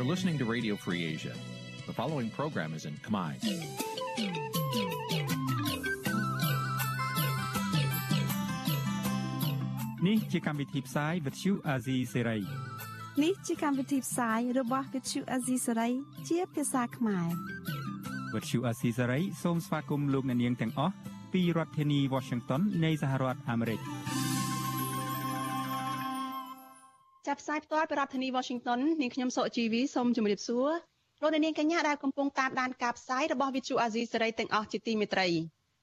You're listening to Radio Free Asia. The following program is in Khmer. Nǐ ជាកម្មវិធីផ្សាយ Vuthu Azizi Serai នេះជាកម្មវិធីផ្សាយរបស់ Vuthu Azizi Serai ជាភាសាខ្មែរ Vuthu Azizi Serai សូមស្វាគមន៍លោកអ្នកនាងទាំងអស់ពីរដ្ឋធានី Washington នៃសហរដ្ឋអាមេរិក ចាប់ផ្សាយផ្ទាល់ពីរដ្ឋធានី Washington នាងខ្ញុំសុកជីវីសូមជម្រាបសួរលោកអ្នកនាងកញ្ញាដែលកំពុងតាមដានការផ្សាយរបស់ Vuthu Azizi Serai ទាំងអស់ជាទីមេត្រី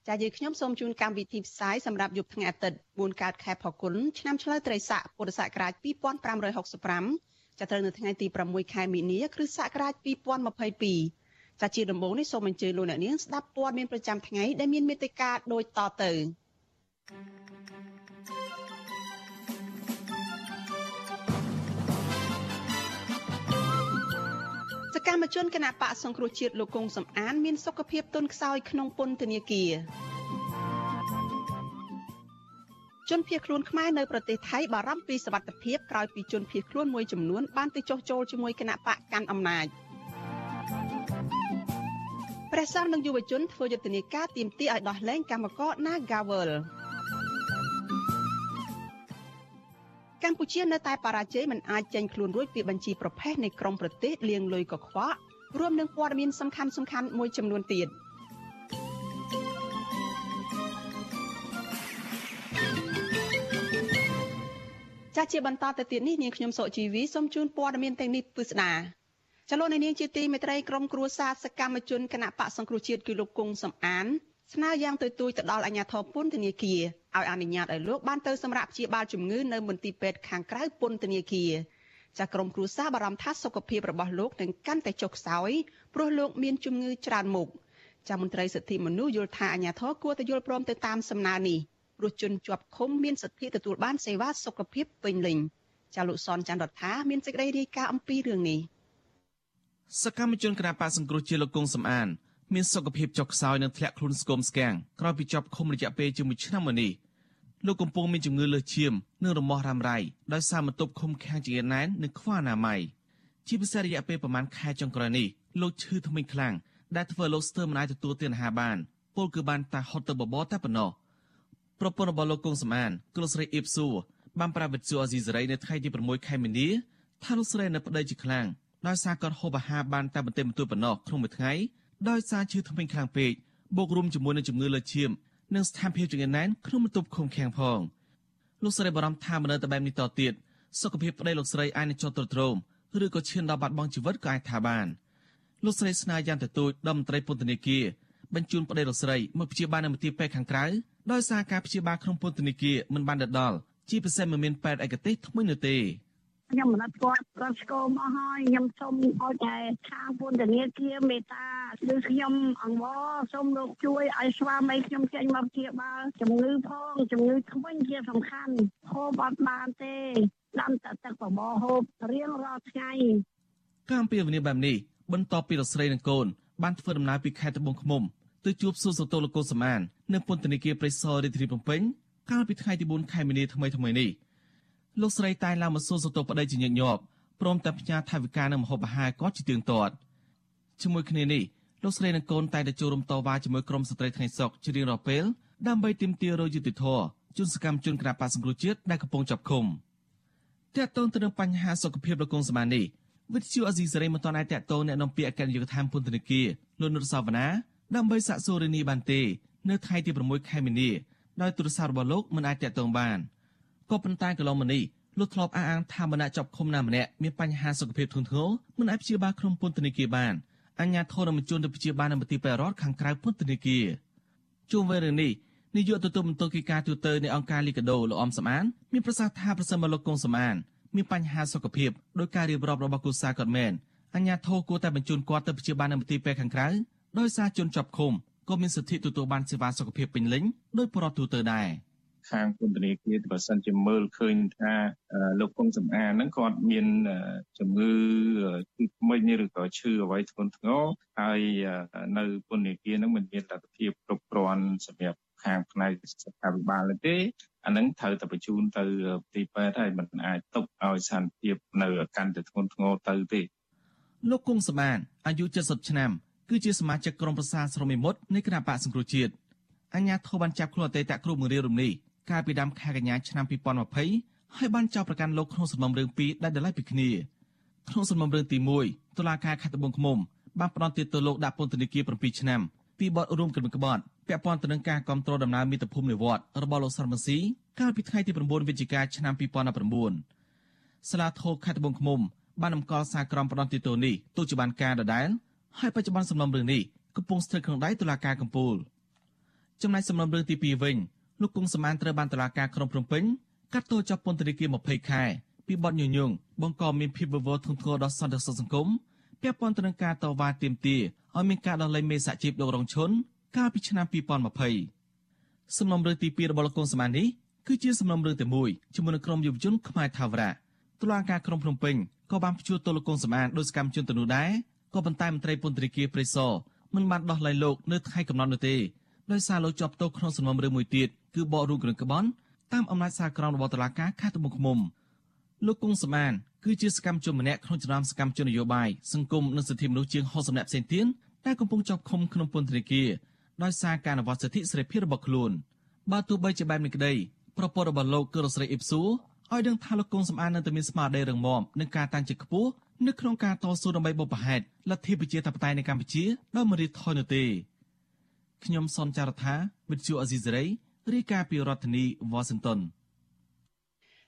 ចាយើងខ្ញុំសូមជូនកម្មវិធីផ្សាយសម្រាប់យប់ថ្ងៃអាទិត្យ4កើតខែផល្គុនឆ្នាំឆ្លូវត្រីស័កពុរសករាជ2565ចាប់ត្រូវនៅថ្ងៃទី6ខែមីនាគ្រិស្តសករាជ2022ចាជាដំបូងនេះសូមអញ្ជើញលោកអ្នកនាងស្ដាប់ព័ត៌មានប្រចាំថ្ងៃដែលមានមេត្តាដូចតទៅស កម្មជនគណៈបកសង្គ្រោះជាតិលោកកុងសំអាន មានសុខភាពទន់ខ្សោយក្នុងពន្ធនាគារជនភៀសខ្លួនខ្មែរនៅប្រទេសថៃបារម្ភពីសវត្ថិភាពក្រោយពីជនភៀសខ្លួនមួយចំនួនបានទៅចុះចូលជាមួយគណៈបកកាន់អំណាចព្រះសង្ឃនិងយុវជនធ្វើយុទ្ធនាការទាមទារឲ្យដោះលែងកម្មករ Nagawal កម្ពុជានៅតែបរាជ័យមិនអាចចេញខ្លួនរួចពីបញ្ជីប្រភេទនៃក្រមប្រទេសលៀងលុយកខ្វក់រួមនឹងព័ត៌មានសំខាន់សំខាន់មួយចំនួនទៀតចាស់ជាបន្តទៅទៀតនេះនាងខ្ញុំសុជីវីសូមជូនព័ត៌មានទាំងនេះពិស្ដាចលនានាងជាទីមេត្រីក្រុមគ្រួសារសកម្មជនគណៈបកសង្គ្រោះជាតិគឺលោកគង់សំអាន ស្នើយ៉ាងទៅទួយទៅដល់អាជ្ញាធរពន្ធនាគារឲ្យអនុញ្ញាតឲ្យលោកបានទៅសម្រាប់ព្យាបាលជំងឺនៅមន្ទីរពេទ្យខាងក្រៅពន្ធនាគារចាក្រុមគ្រួសារបារម្ភថាសុខភាពរបស់លោកនឹងកាន់តែចុះខ្សោយព្រោះលោកមានជំងឺច្រើនមុខចាមន្ត្រីសិទ្ធិមនុស្សយល់ថាអាជ្ញាធរគួរតែយល់ព្រមទៅតាមសំណើនេះព្រោះជនជាប់ឃុំមានសិទ្ធិទទួលបានសេវាសុខភាពពេញលេញចាលោកសនច័ន្ទរដ្ឋាមានសេចក្តីរាយការណ៍អំពីរឿងនេះសកម្មជនគណបកសង្គ្រោះជាលោកគង់សំអាន មានសុខភាពចុះខ្សោយនិងធ្លាក់ខ្លួនស្គមស្គាំងក្រោយពីជាប់ឃុំរយៈពេលជាង1ឆ្នាំមកនេះលោកកំពុងមានជំងឺលើសឈាមនិងរមាស់រ៉ាំរ៉ៃដោយសារបន្ទប់ឃុំខាំងចង្អៀតណែននិងខ្វះអនាម័យជាពិសេសរយៈពេលប្រមាណខែចុងក្រោយនេះលោកឈឺធ្មេញខ្លាំងដែលធ្វើលោកស្ទើរមិនអាចទទួលទានអាហារបានពលគឺបានតែហត់ទៅបបរតែប៉ុណ្ណោះប្រពន្ធរបស់លោកគង់សំអានគឺលោកស្រីអ៊ីបស៊ូបានប្រាវិទ្យាអាស៊ីសេរីនៅថ្ងៃទី6ខែមីនាថាលោកស្រីនៅប្តីជាខ្លាំងដោយសារគាត់ហូបអាហារបានតែបន្តិចបន្តួចប៉ុណ្ណោះក្នុងមួយថ្ងៃ ដោយសារឈឺធ្មេញខ្លាំងពេកបូករួមជាមួយនឹងជំងឺលើឈាមនិងស្ថានភាពចង្អៀតណែនក្នុងបន្ទប់ឃុំឃាំងផងលោកស្រីបារម្ភថាមិននៅតែបែបនេះតទៀតសុខភាពប្តីលោកស្រីអាចនឹងចុះទ្រុឌទ្រោមឬក៏ឈានដល់បាត់បង់ជីវិតក៏អាចថាបានលោកស្រីស្នើយ៉ាងទទូចដល់មន្ត្រីពន្ធនាគារបញ្ជូនប្តីលោកស្រីមកព្យាបាលនៅមន្ទីរពេទ្យខាងក្រៅដោយសារការព្យាបាលក្នុងពន្ធនាគារមិនបានដល់ជាពិសេសមិនមានពេទ្យឯកទេសថ្មីនោះទេខ្ញុំមិនអត់គាត់គាត់ស្គមអស់ហើយខ្ញុំសូមឲ្យតែខាងពន្ធនាគារមេត្តា គឺខ្ញុំអង្វរសូមលោកជួយឲ្យស្វាមីខ្ញុំចេញមកព្យាបាលជំងឺផងជំងឺធ្មេញជាសំខាន់ហូបអត់បានទេដាំតែទឹកបបរហូបរៀងរាល់ថ្ងៃការពីវនីបែបនេះបន្ទាប់ពីលោកស្រីនិងកូនបានធ្វើដំណើរពីខេត្តត្បូងឃ្មុំទៅជួបសួរសតូលោកកូសមាន នៅពន្ធនាគារព្រៃសររាជធានីភ្នំពេញកាលពីថ្ងៃទី4ខែមីនាថ្មីថ្មីនេះលោកស្រីតែងឡើងមកសួរសតូប្តីជាញឹកញាប់ព្រមទាំងផ្ញើថវិកានិងម្ហូបអាហារគាត់ជាទៀងទាត់ជាមួយគ្នានេះ លោកស្រីនិងកូនតែងតែចូលរួមតវ៉ាជាមួយក្រុមស្ត្រីថ្ងៃសុកជារៀងរាល់ពេលដើម្បីទាមទាររយុត្តិធម៌ជូនសកម្មជនគណបកសង្គ្រោះជាតិដែលកំពុងចាប់ឃុំទាក់ទងទៅនឹងបញ្ហាសុខភាពលោកកុងសមាននេះវិទ្យុអេស៊ីសេរីមិនទាន់អាចតាក់ទងអ្នកនាំពាក្យអគ្គនាយកដ្ឋានពន្ធនាគារលោកនុតសាវណ្ណាដើម្បីសាកសួររឿងនេះបានទេ នៅថ្ងៃទី6ខែមីនាដោយទូរស័ព្ទរបស់លោកមិនអាចតាក់ទងបានក៏ប៉ុន្តែកន្លងមកនេះលោកធ្លាប់អះអាងថាម្នាក់ជាប់ឃុំណាម្នាក់មានបញ្ហាសុខភាពធ្ងន់ធ្ងរមិនអាចព្យាបាលក្នុងពន្ធនាគារបាន អញ្ញាធននឹងបញ្ជូនទៅព្យាបាលនៅមន្ទីរពេទ្យរដ្ឋខាងក្រៅពន្ធនាគារជុំវិញរឿងនេះនាយកទទួលបន្ទុកកិច្ចការទូតនៃអង្គការលីកាដូលោកអំសំអានមានប្រសាសន៍ថាប្រសិនបើលោកកុងសំអានមានបញ្ហាសុខភាពដោយការរៀបរាប់របស់គូសាគាត់មែនអញ្ញាធរគួរតែបញ្ជូនគាត់ទៅព្យាបាលនៅមន្ទីរពេទ្យខាងក្រៅដោយសារជនជាប់ឃុំក៏មានសិទ្ធិទទួលបានសេវាសុខភាពពេញលេញដោយប្រតិទូទៅដែរ ខាងពន្ធនាគារបើសិនជាមើលឃើញថាលោកកុងសំអានហ្នឹងគាត់មានជំងឺឈឺថ្មិញឬក៏ឈឺអ្វីធ្ងន់ធ្ងរហើយនៅពន្ធនាគារហ្នឹងមិនមានលទ្ធភាពគ្រប់គ្រាន់សម្រាប់ខាងផ្នែកសុខាភិបាលទេអានឹងត្រូវតែបញ្ជូនទៅទីពេទ្យហើយមិនអាចទុកឲ្យស្ថានភាពនៅកាន់តែធ្ងន់ធ្ងរទៅទេលោកគង់សមានអាយុ70ឆ្នាំគឺជាសមាជិកក្រុមប្រឹក្សាស្រមេមុតនៃគណៈបកសង្គ្រោះជាតិអញ្ញាធិបបានចាប់ខ្លួនអតីតគ្រូបង្រៀនរំនេះ កាលពីដើមខែកញ្ញាឆ្នាំ2020ហើយបានចោទប្រកាន់លោកក្នុងសំណុំរឿងពីរដែលដライពីគ្នាក្នុងសំណុំរឿងទី1តុលាការខេត្តត្បូងឃ្មុំបានផ្តន្ទាទោសលោកដាក់ពន្ធនាគារ7ឆ្នាំពីបទរួមគំនិតក្បត់ពាក់ព័ន្ធទៅនឹងការគ្រប់គ្រងដំណើរមាតុភូមិនិវត្តរបស់លោកសារមស៊ីកាលពីថ្ងៃទី9វិច្ឆិកាឆ្នាំ2019សាលាធរខេត្តត្បូងឃ្មុំបាននំកល់សារក្រមផ្ដន្ទាទោសនេះទោះជាបានការដដែលហើយបច្ចុប្បន្នសំណុំរឿងនេះកំពុងស្ថិតក្នុងដៃតុលាការកំពូលចំណែកសំណុំរឿងទី2វិញ លោកគង់សមានត្រូវបានតុលាការក្រុងភ្នំពេញកាត់ទោសចាប់ពន្ធនាគារ20ខែពីបទញុយញងបង្កមានភាពវឹកវរធ្ងន់ធ្ងរដល់សន្តិសុខសង្គមពាក់ព័ន្ធទៅនឹងការតវ៉ាទាមទារឲ្យមានការដោះលែងមេសហជីពលោករងឈុនកាលពីឆ្នាំ2020សំណុំរឿងទី2របស់លោកកុងសមាននេះគឺជាសំណុំរឿងទី1ជាមួយនឹងក្រុមយុវជនខ្មែរថាវរៈតុលាការក្រុងភ្នំពេញក៏បានព្យួរទោសលោកកុងសមានដោយសកម្មជនទៅនោះដែរក៏ប៉ុន្តែមន្ត្រីពន្ធនាគារព្រៃសរមិនបានដោះលែងលោកនៅថ្ងៃកំណត់នោះទេដោយសារលោកជាប់ទោសក្នុងសំណុំរឿងមួយទៀត គឺបករូបគ្រឿងក្បន់តាមអំណាចសារក្រមរបស់តុលាការខេត្តត្បូងឃ្មុំលោកគង់សមានគឺជាសកម្មជនម្នាក់ក្នុងចំណោមសកម្មជននយោបាយសង្គមនិងសិទ្ធិមនុស្សជាង60នាក់ផ្សេងទៀតដែលកំពុងជាប់ឃុំក្នុងពន្ធនាគារដោយសារការអនុវត្តសិទ្ធិសេរីភាពរបស់ខ្លួនបើទោះបីជាបែបនេះក្តីប្រពន្ធរបស់លោកគឺរស្រីអ៊ីបស៊ូឲ្យដឹងថាលោកគង់សំអាននៅតែមានស្មារតីរឹងមាំនឹងការតាំងចិត្តខ្ពស់នៅក្នុងការតស៊ូដើម្បីបុព្វហេតុលទ្ធិប្រជាធិបតេយ្យនៅកម្ពុជាដោយមិនរីថយនោះទេខ្ញុំសនចាររថាវិទ្យុអេស៊ីសេរី រាយការណ៍ពីរដ្ឋធានីវ៉ាស៊ីនតោន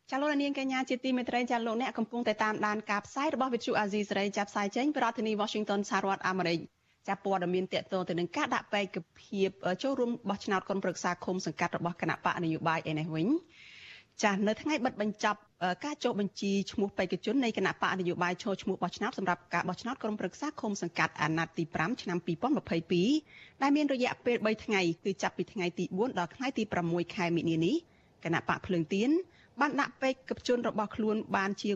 ចាលោកនាងកញ្ញាជាទីមេត្រីចាលោកអ្នកកំពុងតែតាមដានការផ្សាយរបស់វិទ្យុអាស៊ីសេរីចាប់ផ្សាយចេញពីរដ្ឋធានី Washington សហរដ្ឋអាមេរិកចាប់ព័ត៌មានតកតទៅនឹងការដាក់បែកភាពចូលរួមបោះឆ្នោតកុនប្រឹក្សាឃុំសង្កាត់របស់គណៈបកនយោបាយឯនេះវិញចាស់នៅថ្ងៃបិទបញ្ចប់ ការចុះបញ្ជីឈ្មោះបេក្ខជននៃគណៈបកនយោបាយចូលឈ្មោះបោះឆ្នោតសម្រាប់ការបោះឆ្នោតក្រុមប្រឹក្សាឃុំសង្កាត់អាណត្តិទី5ឆ្នាំ2022ដែលមានរយៈពេល3ថ្ងៃគឺចាប់ពីថ្ងៃទី4ដល់ថ្ងៃទី6ខែមិនិនានេះគណៈបកភ្លើងទៀនបានដាក់បេក្ខជនរបស់ខ្លួនបានជាង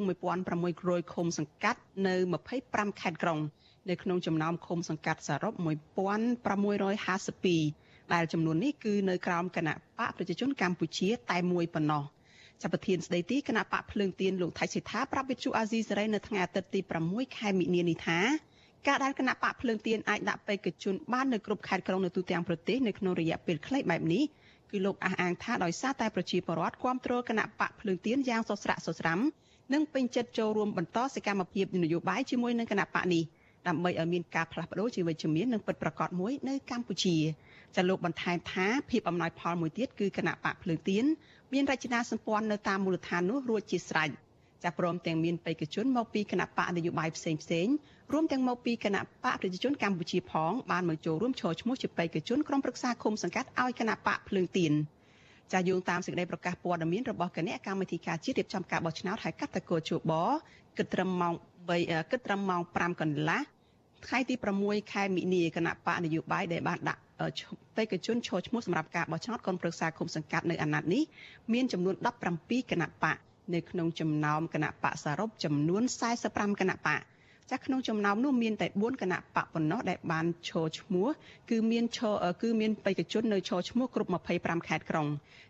1600ឃុំសង្កាត់នៅ25ខេត្តក្រុងនៅក្នុងចំណោមឃុំសង្កាត់សរុប1652ដែលចំនួននេះគឺនៅក្រោមគណៈបកប្រជាជនកម្ពុជាតែមួយប៉ុណ្ណោះ។ ចាប់ប្រធានស្ដីទីគណៈបកភ្លើងទៀនលោកថៃសិដ្ឋាប្រាប់វិទ្យុអាស៊ីសេរីនៅថ្ងៃអាទិត្យទី6ខែមិនិនានេះថាការដែលគណៈបកភ្លើងទៀនអាចដាក់បេក្ខជនបាននៅគ្រប់ខេត្តក្រុងនៅទូទាំងប្រទេសនៅក្នុងរយៈពេលខ្លីបែបនេះគឺលោកអះអាងថាដោយសារតែប្រជាពលរដ្ឋគ្រប់គ្រងគណៈបកភ្លើងទៀនយ៉ាងសស្រាក់សស្រាំនិងពេញចិត្តចូលរួមបន្តសកម្មភាពនយោបាយជាមួយនឹងគណៈបកនេះដើម្បីឲ្យមានការផ្លាស់ប្ដូរជាវិជ្ជមាននិងពិតប្រាកដមួយនៅកម្ពុជា ចាលោកបន្ថែមថាភាពអំណោយផលមួយទៀតគឺគណៈបកភ្លើងទៀនមានរចនាសម្ព័ន្ធនៅតាមមូលដ្ឋាននោះរួចជាស្រេចចាព្រមទាំងមានបេក្ខជនមកពីគណៈបកនយោបាយផ្សេងផ្សេងរួមទាំងមកពីគណៈបកប្រជាជនកម្ពុជាផងបានមកចូលរួមឈរឈ្មោះជាបេក្ខជនក្រុមប្រឹក្សាឃុំសង្កាត់ឲ្យគណៈបកភ្លើងទៀនចាយោងតាមសេចក្តីប្រកាសព័ត៌មានរបស់គណៈកម្មាធិការជាតិរៀបចំការបោះឆ្នោតហៅកាត់តកោជបគិតត្រឹមម៉ោង3គិតត្រឹមម៉ោង5កន្លះ ថ្ងៃទី6ខែមិនិនាគណៈបកនយោបាយដែលបានដាក់បេក្ខជនឈរឈ្មោះសម្រាប់ការបោះឆ្នោតកូនប្រឹក្សាគុំសង្កាត់នៅអាណត្តិនេះមានចំនួន17គណៈបកនៅក្នុងចំណោមគណៈបកសរុបចំនួន45គណៈបកចាស់ក្នុងចំណោមនោះមានតែ4គណៈបកប៉ុណ្ណោះដែលបានឈរឈ្មោះគឺមានឈរគឺមានបេក្ខជននៅឈរឈ្មោះគ្រប់25ខេត្តក្រុង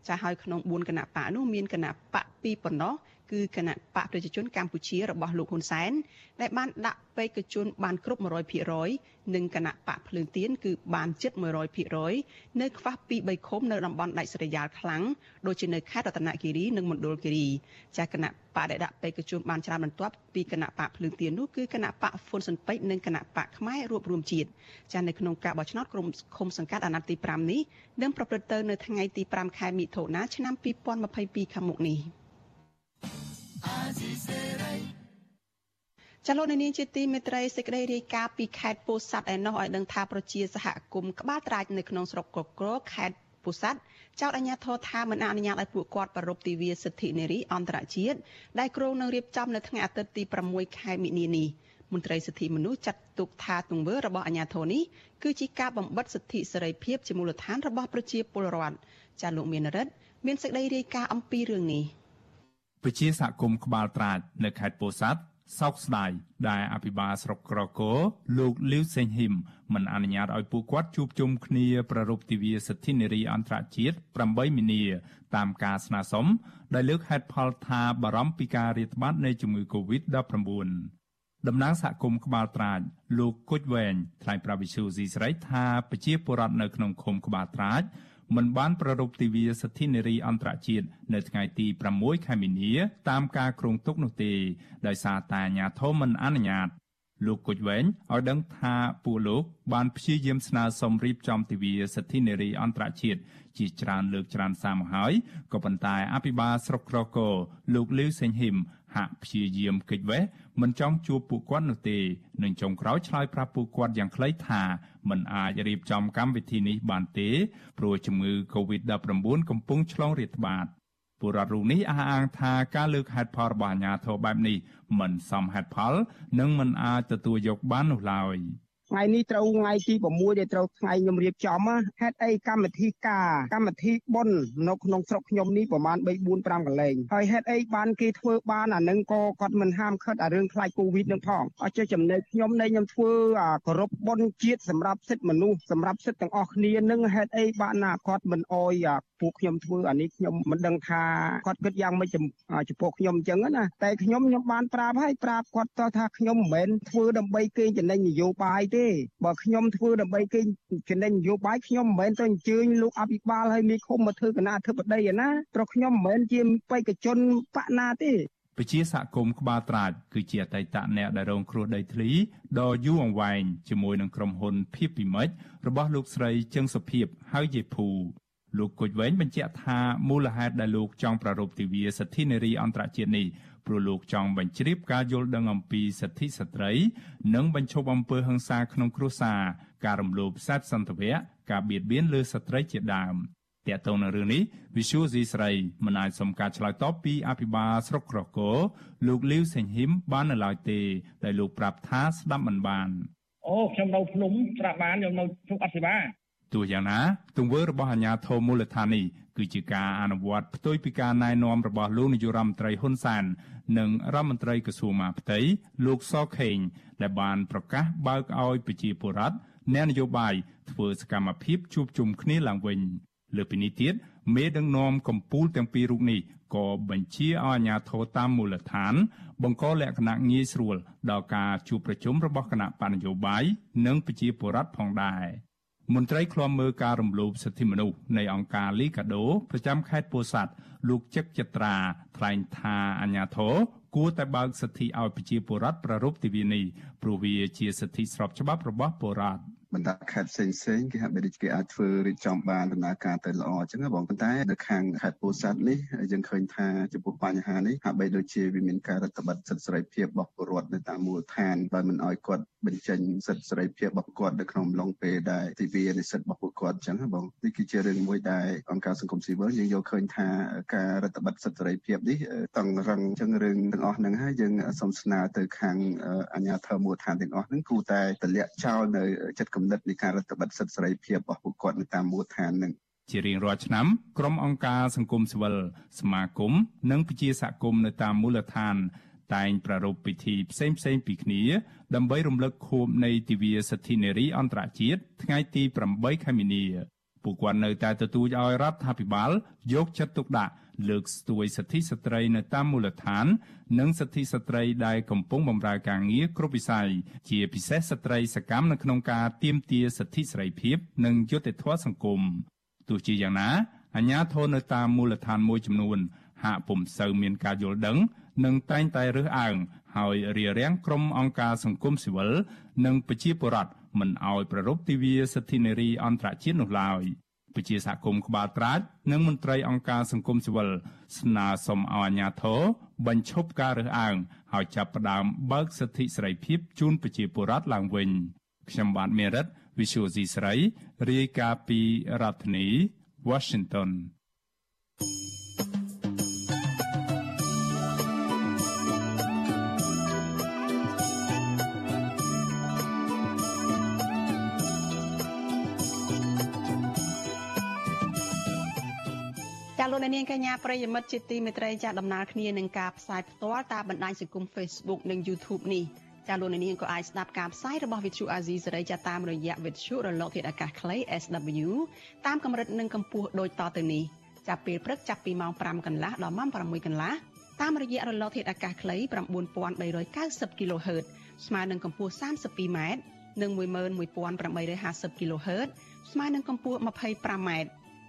ចាស់ហើយក្នុង4គណៈបកនោះមានគណៈបក2ប៉ុណ្ណោះ គឺគណៈបកប្រជាជនកម្ពុជារបស់លោកហ៊ុនសែនដែលបានដាក់បេក្ខជនបានគ្រប់100%និងគណៈបកភ្លើងទៀនគឺបានជិត100%នៅខ្វះពី3ឃុំនៅតំបន់ដាច់ស្រយាលខ្លាំងដូចជានៅខេត្តរតនគិរីនិងមណ្ឌលគិរីចាគណៈបកដែលដាក់បេក្ខជនបានច្រើនបន្ទាប់ពីគណៈបកភ្លើងទៀននោះគឺគណៈបកហ្វុនស៊ិនពេជ្រនិងគណៈបកខ្មែររួបរวมជាតិចានៅក្នុងការបោះឆ្នោតក្រុមឃុំសង្កាត់អាណត្តិទី5នេះនឹងប្រព្រឹត្តទៅនៅថ្ងៃទី5ខែមិថុនាឆ្នាំ2022ខាងមុខនេះ។ ចលនានាជាទីមេត្រីសេចក្តីរាយការណ៍ពីខេត្តពោធិ៍សាត់ឯណោះឲ្យដឹងថាប្រជាសហគមន៍ក្បាលត្រាចនៅក្នុងស្រុកកក្រខេត្តពោធិ៍សាត់ចោទអាជ្ញាធរថាមិនអនុញ្ញាតឲ្យពួកគាត់ប្រារព្ធទិវាសិទ្ធិនារីអន្តរជាតិដែលគ្រោងនឹងរៀបចំនៅថ្ងៃអាទិត្យទី6ខែមិនិនានេះមន្ត្រីសិទ្ធិមនុស្សចាត់ទុកថាទង្វើរបស់អាជ្ញាធរនេះគឺជាការបំបិទសិទ្ធិសេរីភាពជាមូលដ្ឋានរបស់ប្រជាពលរដ្ឋចាលោកមានរិទ្ធមានសេចក្តីរាយការណ៍អំពីរឿងនេះ។ វិជាសហគមន៍ក្បាលត្រាចនៅខេត្តពោធិ៍សាត់សោកស្ដាយដែលអភិបាលស្រុកក្រគរលោកលីវសេងហ៊ីមមិនអនុញ្ញាតឲ្យពួកគាត់ជួបជុំគ្នាប្រារព្ធទិវាសិទ្ធិនារីអន្តរជាតិ8មីនា តាមការស្នើសុំដែលលើកហេតុផលថាបារម្ភពីការរាតត្បាតនៃជំងឺ Covid-19 តំណាងសហគមន៍ក្បាលត្រាចលោកគុជវែងថ្លែងប្រាប់វិសុយស៊ីស្រីថាប្រជាពលរដ្ឋនៅក្នុងឃុំក្បាលត្រាច មិនបានប្រារព្ធទិវាសិទ្ធិនារីអន្តរជាតិនៅថ្ងៃទី6ខែមីនា តាមការគ្រោងទុកនោះទេដោយសារតែអាជ្ញាធរមិនអនុញ្ញាតលោកគុជវែងឲ្យដឹងថាពួកលោកបានព្យាយាមស្នើសុំរៀបចំទិវាសិទ្ធិនារីអន្តរជាតិជាច្រើនលើកច្រើនសារមកហើយក៏ប៉ុន្តែអភិបាលស្រុកក្រកោលោកលីវសេងហ៊ីមហាក់ព្យាយាមគេចវេះ មិនចង់ជួបពួកគាត់នោះទេនឹងចុងក្រោយឆ្លើយប្រាប់ពួកគាត់យ៉ាងខ្លីថាមិនអាចរៀបចំកម្មវិធីនេះបានទេព្រោះជំងឺ Covid-19 កំពុងឆ្លងរាតត្បាតពលរដ្ឋរូបនេះអះអាងថាការលើកហេតុផលរបស់អាជ្ញាធរបែបនេះមិនសមហេតុផល និងមិនអាចទទួលយកបាននោះឡើយ។ ថ្ងៃនេះត្រូវថ្ងៃទី6ដែលត្រូវថ្ងៃខ្ញុំរៀបចំហេតុអីកម្មវិធីការកម្មវិធីបុណ្យនៅក្នុងស្រុកខ្ញុំនេះប្រហែល3 4 5កន្លែងហើយហេតុអីបានគេធ្វើបានអានឹងក៏គាត់មិនហាមឃាត់អារឿងខ្លាចកូវីដនឹងផងអត់ចេះចំណេញខ្ញុំនៃខ្ញុំធ្វើអាគោរពបុណ្យជាតិសម្រាប់សិទ្ធិមនុស្សសម្រាប់សិទ្ធិទាំងអស់គ្នានឹងហេតុអីបានណាគាត់មិនអោយពួកខ្ញុំធ្វើអានេះខ្ញុំមិនដឹងថាគាត់គិតយ៉ាងម៉េចចំពោះខ្ញុំអញ្ចឹងណាតែខ្ញុំខ្ញុំបានប្រាប់ហើយប្រាប់គាត់តថាខ្ញុំមិនមែនធ្វើដើម្បីគេចំណេញនយោបាយទេបើខ្ញុំធ្វើដើម្បីគេចំណេញនយោបាយខ្ញុំមិនមែនទៅអញ្ជើញលោកអភិបាលឲ្យមីឃុំមកធ្វើគណៈអធិបតីណាព្រោះខ្ញុំមិនមែនជាបេក្ខជនបកណាទេពជាសហគមន៍ក្បាលត្រាចគឺជាអតីតអ្នកដែលរងគ្រោះដីធ្លីដ៏យូរអង្វែងជាមួយនឹងក្រុមហ៊ុនភៀបពីមិចរបស់លោកស្រីជឹងសុភីបហៅយេភូលោកគុជវែងបញ្ជាក់ថាមូលហេតុដែលលោកចង់ប្រារព្ធទិវាសិទ្ធិនារីអន្តរជាតិនេះ ព្រោះលោកចង់បញ្ជ្រាបការយល់ដឹងអំពីសិទ្ធិស្ត្រី និងបញ្ឈប់អំពើហិង្សាក្នុងគ្រួសារការរំលោភសេពសន្តិវៈការបៀតបៀនលើស្ត្រីជាដើមតើតើនៅរឿងនេះ Visual C ស្រីមិនអាចសុំការឆ្លើយតបពីអភិបាលស្រុកក្រកោលោកលីវសេងហ៊ីមបាននៅឡើយទេដែលលោកប្រាប់ថាស្ដាប់មិនបានអូខ្ញុំនៅភ្នំស្រាប់បានខ្ញុំនៅជុកអសិបា ទោះយ៉ាងណាទង្វើរបស់អាជ្ញាធរមូលដ្ឋាននេះគឺជាការអនុវត្តផ្ទុយពីការណែនាំរបស់លោកនាយរដ្ឋមន្ត្រីហ៊ុនសែននិងរដ្ឋមន្ត្រីក្រសួងមហាផ្ទៃលោកសខេងដែលបានប្រកាសបើកឲ្យប្រជាពលរដ្ឋអ្នកនយោបាយធ្វើសកម្មភាពជួបជុំគ្នាឡើងវិញលើពីនេះទៀតមេដឹកនាំកម្ពុជាទាំងពីររូបនេះក៏បញ្ជាឲ្យអាជ្ញាធរតាមមូលដ្ឋាន បង្កលក្ខណៈងាយស្រួលដល់ការជួបប្រជុំរបស់គណៈបញ្ញយោបាយនិងប្រជាពលរដ្ឋផងដែរ មន្ត្រីឃ្លាំមើលការរំលោភសិទ្ធិមនុស្សនៃអង្គការលីកាដូប្រចាំខេត្តពោធិ៍សាត់លោកចឹកចត្រាថ្លែងថាអាញាធរគួរតែបើកសិទ្ធិឲ្យប្រជាពលរដ្ឋប្រារព្ធទិវានេះព្រោះវាជាសិទ្ធិស្របច្បាប់របស់ពលរដ្ឋ បណ្ដាខេត្តផ្សេងផ្សេងគេហាក់បីដូចគេអាចធ្វើរៀបចំបានដំណើរការទៅល្អអញ្ចឹងបងប៉ុន្តែនៅខាងខេត្តពោធិ៍សាត់នេះយើងឃើញថាចំពោះបញ្ហានេះហាក់បីដូចជាវាមានការរដ្ឋបတ်សិទ្ធិសេរីភាពរបស់ពលរដ្ឋនៅតាមមូលដ្ឋានបើមិនអោយគាត់បញ្ចេញសិទ្ធិសេរីភាពរបស់គាត់នៅក្នុងអំឡុងពេលដែលទិវានិស្សិតរបស់ពួកគាត់អញ្ចឹងបងនេះគឺជារឿងមួយដែលអង្គការសង្គមស៊ីវិលយើងយកឃើញថាការរដ្ឋបတ်សិទ្ធិសេរីភាពនេះតឹងរឹងអញ្ចឹងរឿងទាំងអស់ហ្នឹងហើយយើងសូមស្នើទៅខាងអាជ្ញាធរមូលដ្ឋានទាំងអស់ហ្នឹងគួរតែទម្លាក់ចោលនៅចិត្តគំនិតនៃការរដ្ឋបတ်សិទ្ធិសេរីភាពរបស់ពួកគាត់នៅតាមមូលដ្ឋានហ្នឹងជារៀងរាល់ឆ្នាំក្រុមអង្គការសង្គមស៊ីវិលសមាគមនិងពជាសហគមន៍នៅតាមមូលដ្ឋាន តែងប្រារព្ធពិធីផ្សេងផ្សេងពីគ្នា ដើម្បីរំលឹកខួបនៃទិវាសិទ្ធិនារីអន្តរជាតិថ្ងៃទី8ខែមីនាពួកគាត់នៅតែទទូចឲ្យរដ្ឋាភិបាលយកចិត្តទុកដាក់លើកស្ទួយសិទ្ធិស្ត្រីនៅតាមមូលដ្ឋាន និងសិទ្ធិស្ត្រីដែលកំពុងបម្រើការងារគ្រប់វិស័យជាពិសេសស្ត្រីសកម្មនៅក្នុងការទាមទារសិទ្ធិសេរីភាពនិងយុត្តិធម៌សង្គមទោះជាយ៉ាងណាអាជ្ញាធរនៅតាមមូលដ្ឋានមួយចំនួនហាក់ពុំសូវមានការយល់ដឹង និងតែងតែរើសអើងហើយរារាំងក្រុមអង្គការសង្គមស៊ីវិលនិងប្រជាពលរដ្ឋមិនអោយប្រារព្ធទិវាសិទ្ធិនារីអន្តរជាតិនោះឡើយពជាសហគមន៍ក្បាលត្រាចនិងមន្ត្រីអង្គការសង្គមស៊ីវិលស្នើសុំឲ្យអាជ្ញាធរបញ្ឈប់ការរើសអើងហើយចាប់ផ្ដើមបើកសិទ្ធិសេរីភាពជូនប្រជាពលរដ្ឋឡើងវិញខ្ញុំបាទមេរិត Visual C ស្រីរាយការណ៍ពីរដ្ឋធានី Washington ចាលោកនាងកញ្ញាប្រិយមិត្តជាទីមេត្រីចាដំណើរគ្នានឹងការផ្សាយផ្ទាល់តាមបណ្ដាញសង្គម Facebook និង YouTube នេះចាលោកនាងក៏អាចស្ដាប់ការផ្សាយរបស់ Vithu Azizi សេរីចាតាមរយៈ Vithu រលកធាតុអាកាសខ្លី SW តាមកម្រិតនិងកម្ពស់ដូចតទៅនេះចាប់ពេលព្រឹកចាប់ពីម៉ោង5កន្លះដល់ម៉ោង6កន្លះតាមរយៈរលកធាតុអាកាសខ្លី9390 kHz ស្មើនឹងកម្ពស់ 32m និង11850 kHz ស្មើនឹងកម្ពស់ 25m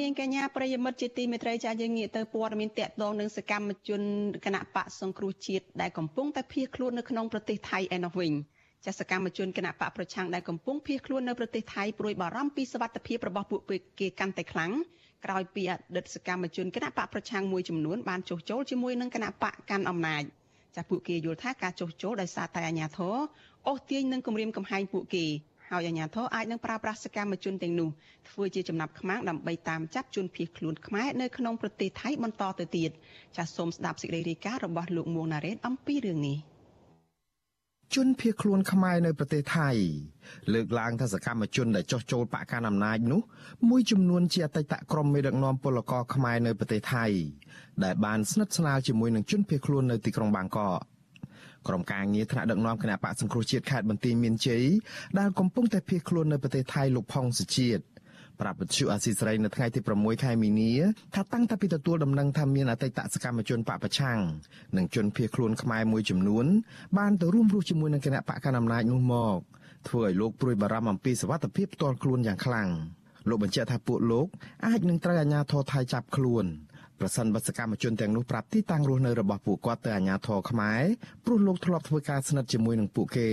នាងកញ្ញាប្រិយមិត្តជាទីមេត្រីចាយើងងាកទៅព័ត៌មានតកតងនឹងសកម្មជនគណៈបកសង្គ្រោះជាតិដែលកំពុងតែភៀសខ្លួននៅក្នុងប្រទេសថៃឯណោះវិញចាសកម្មជនគណៈបកប្រឆាំងដែលកំពុងភៀសខ្លួននៅប្រទេសថៃព្រួយបារម្ភពីសវត្ថិភាពរបស់ពួកគេកាន់តែខ្លាំងក្រោយពីអតីតសកម្មជនគណៈបកប្រឆាំងមួយចំនួនបានចុះចូលជាមួយនឹងគណៈបកកាន់អំណាចចាសពួកគេយល់ថាការចុះចូលដោយសារតែអាញាធរអូសទាញនឹងគម្រាមកំហែងពួកគេ ហើយអាជ្ញាធរអាចនឹងប្រើប្រាស់សកម្មជនទាំងនោះធ្វើជាចំណាប់ខ្មាំងដើម្បីតាមចាប់ជនភៀសខ្លួនខ្មែរនៅក្នុងប្រទេសថៃបន្តទៅទៀតចាសសូមស្ដាប់សេចក្តីរាយការណ៍របស់លោកមួងណារ៉េតអំពីរឿងនេះជនភៀសខ្លួនខ្មែរនៅប្រទេសថៃលើកឡើងថាសកម្មជនដែលចោះចូលបកកាន់អំណាចនោះមួយចំនួនជាអតីតក្រុមមេដឹកនាំពលករខ្មែរនៅប្រទេសថៃដែលបានស្និទ្ធស្នាលជាមួយនឹងជនភៀសខ្លួននៅទីក្រុងបាងកក ក្រុមការងារថ្នាក់ដឹកនាំគណៈបកសង្គ្រោះជាតិខេត្តបន្ទាយមានជ័យដែលកំពុងតែភៀសខ្លួននៅប្រទេសថៃលោកផុងសុជាតិប្រាប់វិទ្យុអាស៊ីសេរីនៅថ្ងៃទី6ខែមីនាថាតាំងតែពីទទួលដំណឹងថាមានអតីតសកម្មជនបពប្រឆាំងនិងជនភៀសខ្លួនខ្មែរមួយចំនួនបានទៅរួមរស់ជាមួយនឹងគណៈបកកណ្ដាលអំណាចនោះមកធ្វើឲ្យលោកព្រួយបារម្ភអំពីសវត្ថិភាពផ្ទាល់ខ្លួនយ៉ាងខ្លាំងលោកបញ្ជាក់ថាពួកលោកអាចនឹងត្រូវអាជ្ញាធរថៃចាប់ខ្លួន ប្រសិនបើសកម្មជនទាំងនោះប្រាប់ទីតាំងរស់នៅរបស់ពួកគាត់ទៅអាជ្ញាធរខ្មែរព្រោះលោកធ្លាប់ធ្វើការស្និទ្ធជាមួយនឹងពួកគេ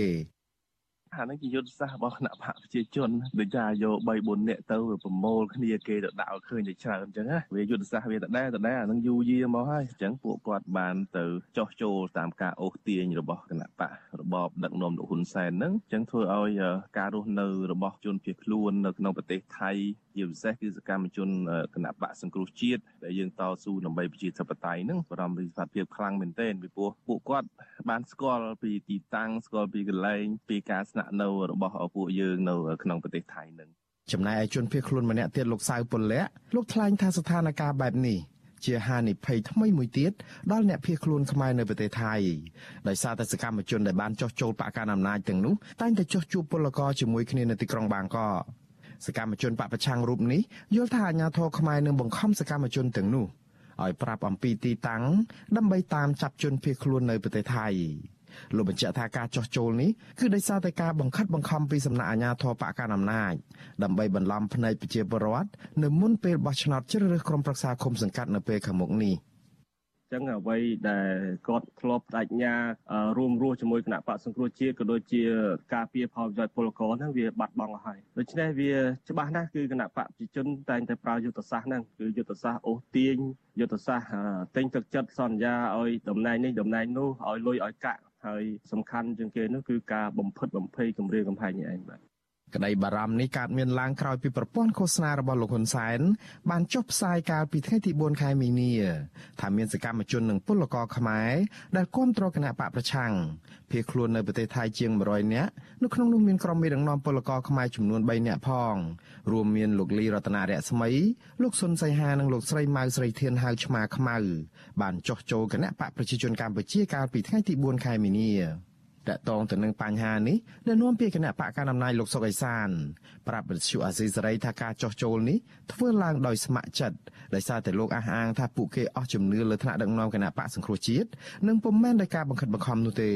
អានឹងជាយុទ្ធសាស្ត្ររបស់គណៈបកប្រជាជនដូចថាយក3 4នាក់ទៅប្រមូលគ្នាគេទៅដាក់ឲ្យឃើញតែច្រើនអញ្ចឹងណាវាយុទ្ធសាស្ត្រវាដដែលដដែលអានឹងយូរយារមកហើយអញ្ចឹងពួកគាត់បានទៅចោះចូលតាមការអូសទាញរបស់គណៈបករបបដឹកនាំលោកហ៊ុនសែនហ្នឹងអញ្ចឹងធ្វើឲ្យការរស់នៅរបស់ជនភៀសខ្លួននៅក្នុងប្រទេសថៃ ជាពិសេសគឺសកម្មជនគណៈបកសង្គ្រោះជាតិដែលយើងតស៊ូដើម្បីប្រជាធិបតេយ្យហ្នឹងបារម្ភពីស្ថានភាពខ្លាំងមែនទែនពីព្រោះពួកគាត់បានស្គាល់ពីទីតាំងស្គាល់ពីកន្លែងពីការស្នាក់នៅរបស់ពួកយើងនៅក្នុងប្រទេសថៃនឹងចំណែកឯជនភៀសខ្លួនម្នាក់ទៀតលោកសៅពលៈលោកថ្លែងថាស្ថានភាពបែបនេះជាហានិភ័យថ្មីមួយទៀតដល់អ្នកភៀសខ្លួនខ្មែរនៅប្រទេសថៃដោយសារតែសកម្មជនដែលបានចោះចូលបកកាន់អំណាចទាំងនោះតែងតែចោះជួបពលករជាមួយគ្នានៅទីក្រុងបាងកក សកម្មជនបពប្រឆាំងរូបនេះយល់ថាអាញាធរខ្មែរនឹងបង្ខំសកម្មជនទាំងនោះឲ្យប្រាប់អំពីទីតាំងដើម្បីតាមចាប់ជនភៀសខ្លួននៅប្រទេសថៃលោកបញ្ជាក់ថាការចោះចូលនេះគឺដោយសារតែការបង្ខិតបង្ខំពីសំណាក់អាជ្ញាធរបកកណ្ដាលអំណាចដើម្បីបន្លំភ្នែកប្រជាពលរដ្ឋនៅមុនពេលបោះឆ្នោតជ្រើសរើសក្រុមប្រឹក្សាឃុំសង្កាត់នៅពេលខាងមុខនេះ។ ចឹងអ្វីដែលគាត់ធ្លាប់បដិញ្ញារួមរស់ជាមួយគណៈបកសង្គ្រោះជាតិក៏ដូចជាការពៀផលប្រយោជន៍ពលករហ្នឹងវាបាត់បង់អស់ហើយដូច្នេះវាច្បាស់ណាស់គឺគណៈបកប្រជាជនតែងតែប្រើយុទ្ធសាស្ត្រហ្នឹងគឺយុទ្ធសាស្ត្រអូសទាញយុទ្ធសាស្ត្រទិញទឹកចិត្តសន្យាឲ្យតំណែងនេះតំណែងនោះឲ្យលុយឲ្យកាក់ហើយសំខាន់ជាងគេនោះគឺការបំផិតបំភ័យគម្រាមកំហែងនេះឯងបាទ ក្តីបារម្ភនេះកើតមានឡើងក្រោយពីប្រព័ន្ធឃោសនារបស់លោកហ៊ុនសែនបានចុះផ្សាយកាលពីថ្ងៃទី4ខែមីនាថាមានសកម្មជននិងពលករខ្មែរដែលគាំទ្រគណៈបកប្រឆាំងភៀសខ្លួននៅប្រទេសថៃជាង100នាក់នៅក្នុងនោះមានក្រុមមេដឹកនាំពលករខ្មែរចំនួន3នាក់ផងរួមមានលោកលីរតនារស្មីលោកសុនសីហានិងលោកស្រីម៉ៅស្រីធានហៅឆ្មាខ្មៅបានចុះចូលគណៈបកប្រជាជនកម្ពុជាកាលពីថ្ងៃទី4ខែមីនា តកតងទៅនឹងបញ្ហានេះដែលនាំពីគណៈបកកណ្ដាលអំណាចលោកសុកអេសានប្រាប់វិទ្យុអាស៊ីសេរីថាការចោះចូលនេះធ្វើឡើងដោយស្ម័គ្រចិត្តដោយសារតែលោកអះអាងថាពួកគេអស់ជំនឿលើថ្នាក់ដឹកនាំគណៈបកសង្គ្រោះជាតិនិងពុំមែនដោយការបង្ខិតបង្ខំនោះទេ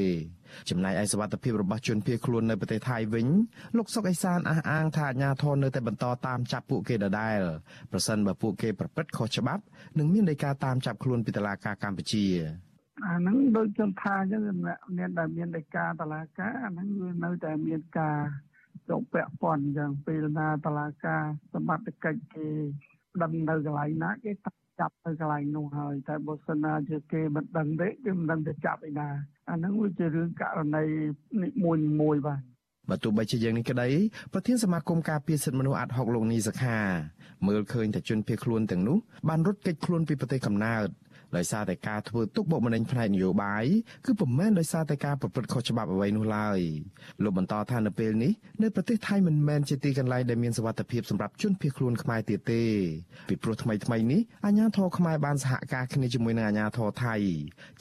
ចំណែកឯសវត្ថិភាពរបស់ជនភៀសខ្លួននៅប្រទេសថៃវិញលោកសុកអេសានអះអាងថាអាជ្ញាធរនៅតែបន្តតាមចាប់ពួកគេដដែលប្រសិនបើពួកគេប្រព្រឹត្តខុសច្បាប់នឹងមានដីកាតាមចាប់ខ្លួនពីតុលាការកម្ពុជា អាហ្នឹងដូចខ្ញុំថាអញ្ចឹងមានតែមានដីកាតឡាការអាហ្នឹងវានៅតែមានការចុះពាក់ព័ន្ធអញ្ចឹងពេលណាតឡាការសមត្ថកិច្ចគេដឹងនៅកន្លែងណាគេចាប់ទៅកន្លែងនោះហើយតែបើសិនណាជាគេមិនដឹងទេគេមិនដឹងទៅចាប់ឯណាអាហ្នឹងវាជារឿងករណីនិមួយមួយបាទបើទោះបីជាយ៉ាងនេះក្តីប្រធានសមាគមការពារសិទ្ធិមនុស្សអាត់ហុកលោកនីសខាមើលឃើញតែជនភៀសខ្លួនទាំងនោះបានរត់គេចខ្លួនពីប្រទេសកំណើត ដោយសារតែការធ្វើទុកបុកម្នេញផ្នែកនយោបាយគឺពុំមែនដោយសារតែការប្រព្រឹត្តខុសច្បាប់អ្វីនោះឡើយលោកបន្តថានៅពេលនេះនៅប្រទេសថៃមិនមែនជាទីកន្លែងដែលមានសុវត្ថិភាពសម្រាប់ជនភៀសខ្លួនខ្មែរទៀតទេពីព្រោះថ្មីថ្មីនេះអាជ្ញាធរខ្មែរបានសហការគ្នាជាមួយនឹងអាជ្ញាធរថៃ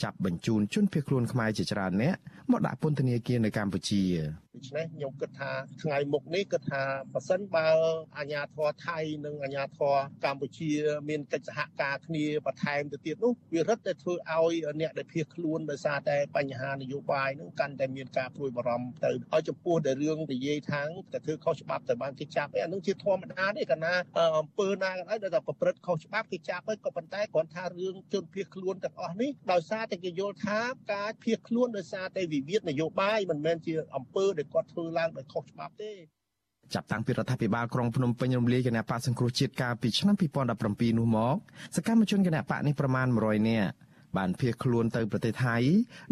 ចាប់បញ្ជូនជនភៀសខ្លួនខ្មែរជាច្រើនអ្នកមកដាក់ពន្ធនាគារនៅកម្ពុជាដូច្នេះខ្ញុំគិតថាថ្ងៃមុខនេះគិតថាប៉ះសិនបើអាជ្ញាធរថៃនិងអាជ្ញាធរកម្ពុជាមានកិច្ចសហការគ្នាបន្ថែមទៅទៀតនោះវារឹតតែធ្វើឲ្យអ្នកដែលភៀសខ្លួនដោយសារតែបញ្ហានយោបាយនឹងកាន់តែមានការព្រួយបារម្ភទៅហើយចំពោះតែរឿងនិយាយថាងតែធ្វើខុសច្បាប់ទៅបានគេចាប់ឯអានឹងជាធម្មតាទេកាលណាអំពើណាក៏ដោយដែលប្រព្រឹត្តខុសច្បាប់គេចាប់ហើយក៏ប៉ុន្តែគ្រាន់ថារឿងជនភៀសខ្លួនទាំងអស់នេះដោយសារតែគេយល់ថាការភៀសខ្លួនដោយសារតែវិវាទនយោបាយមិនមែនជាអំពើដែលគាត់ធ្វើឡើងដោយខុសច្បាប់ទេចាប់តាំងពីរដ្ឋាភិបាលក្រុងភ្នំពេញរំលាយគណៈបកសង្គ្រោះជាតិកាលពីឆ្នាំ2017នោះមកសកម្មជនគណៈបកនេះប្រមាណ100នាក់បានភៀសខ្លួនទៅប្រទេសថៃ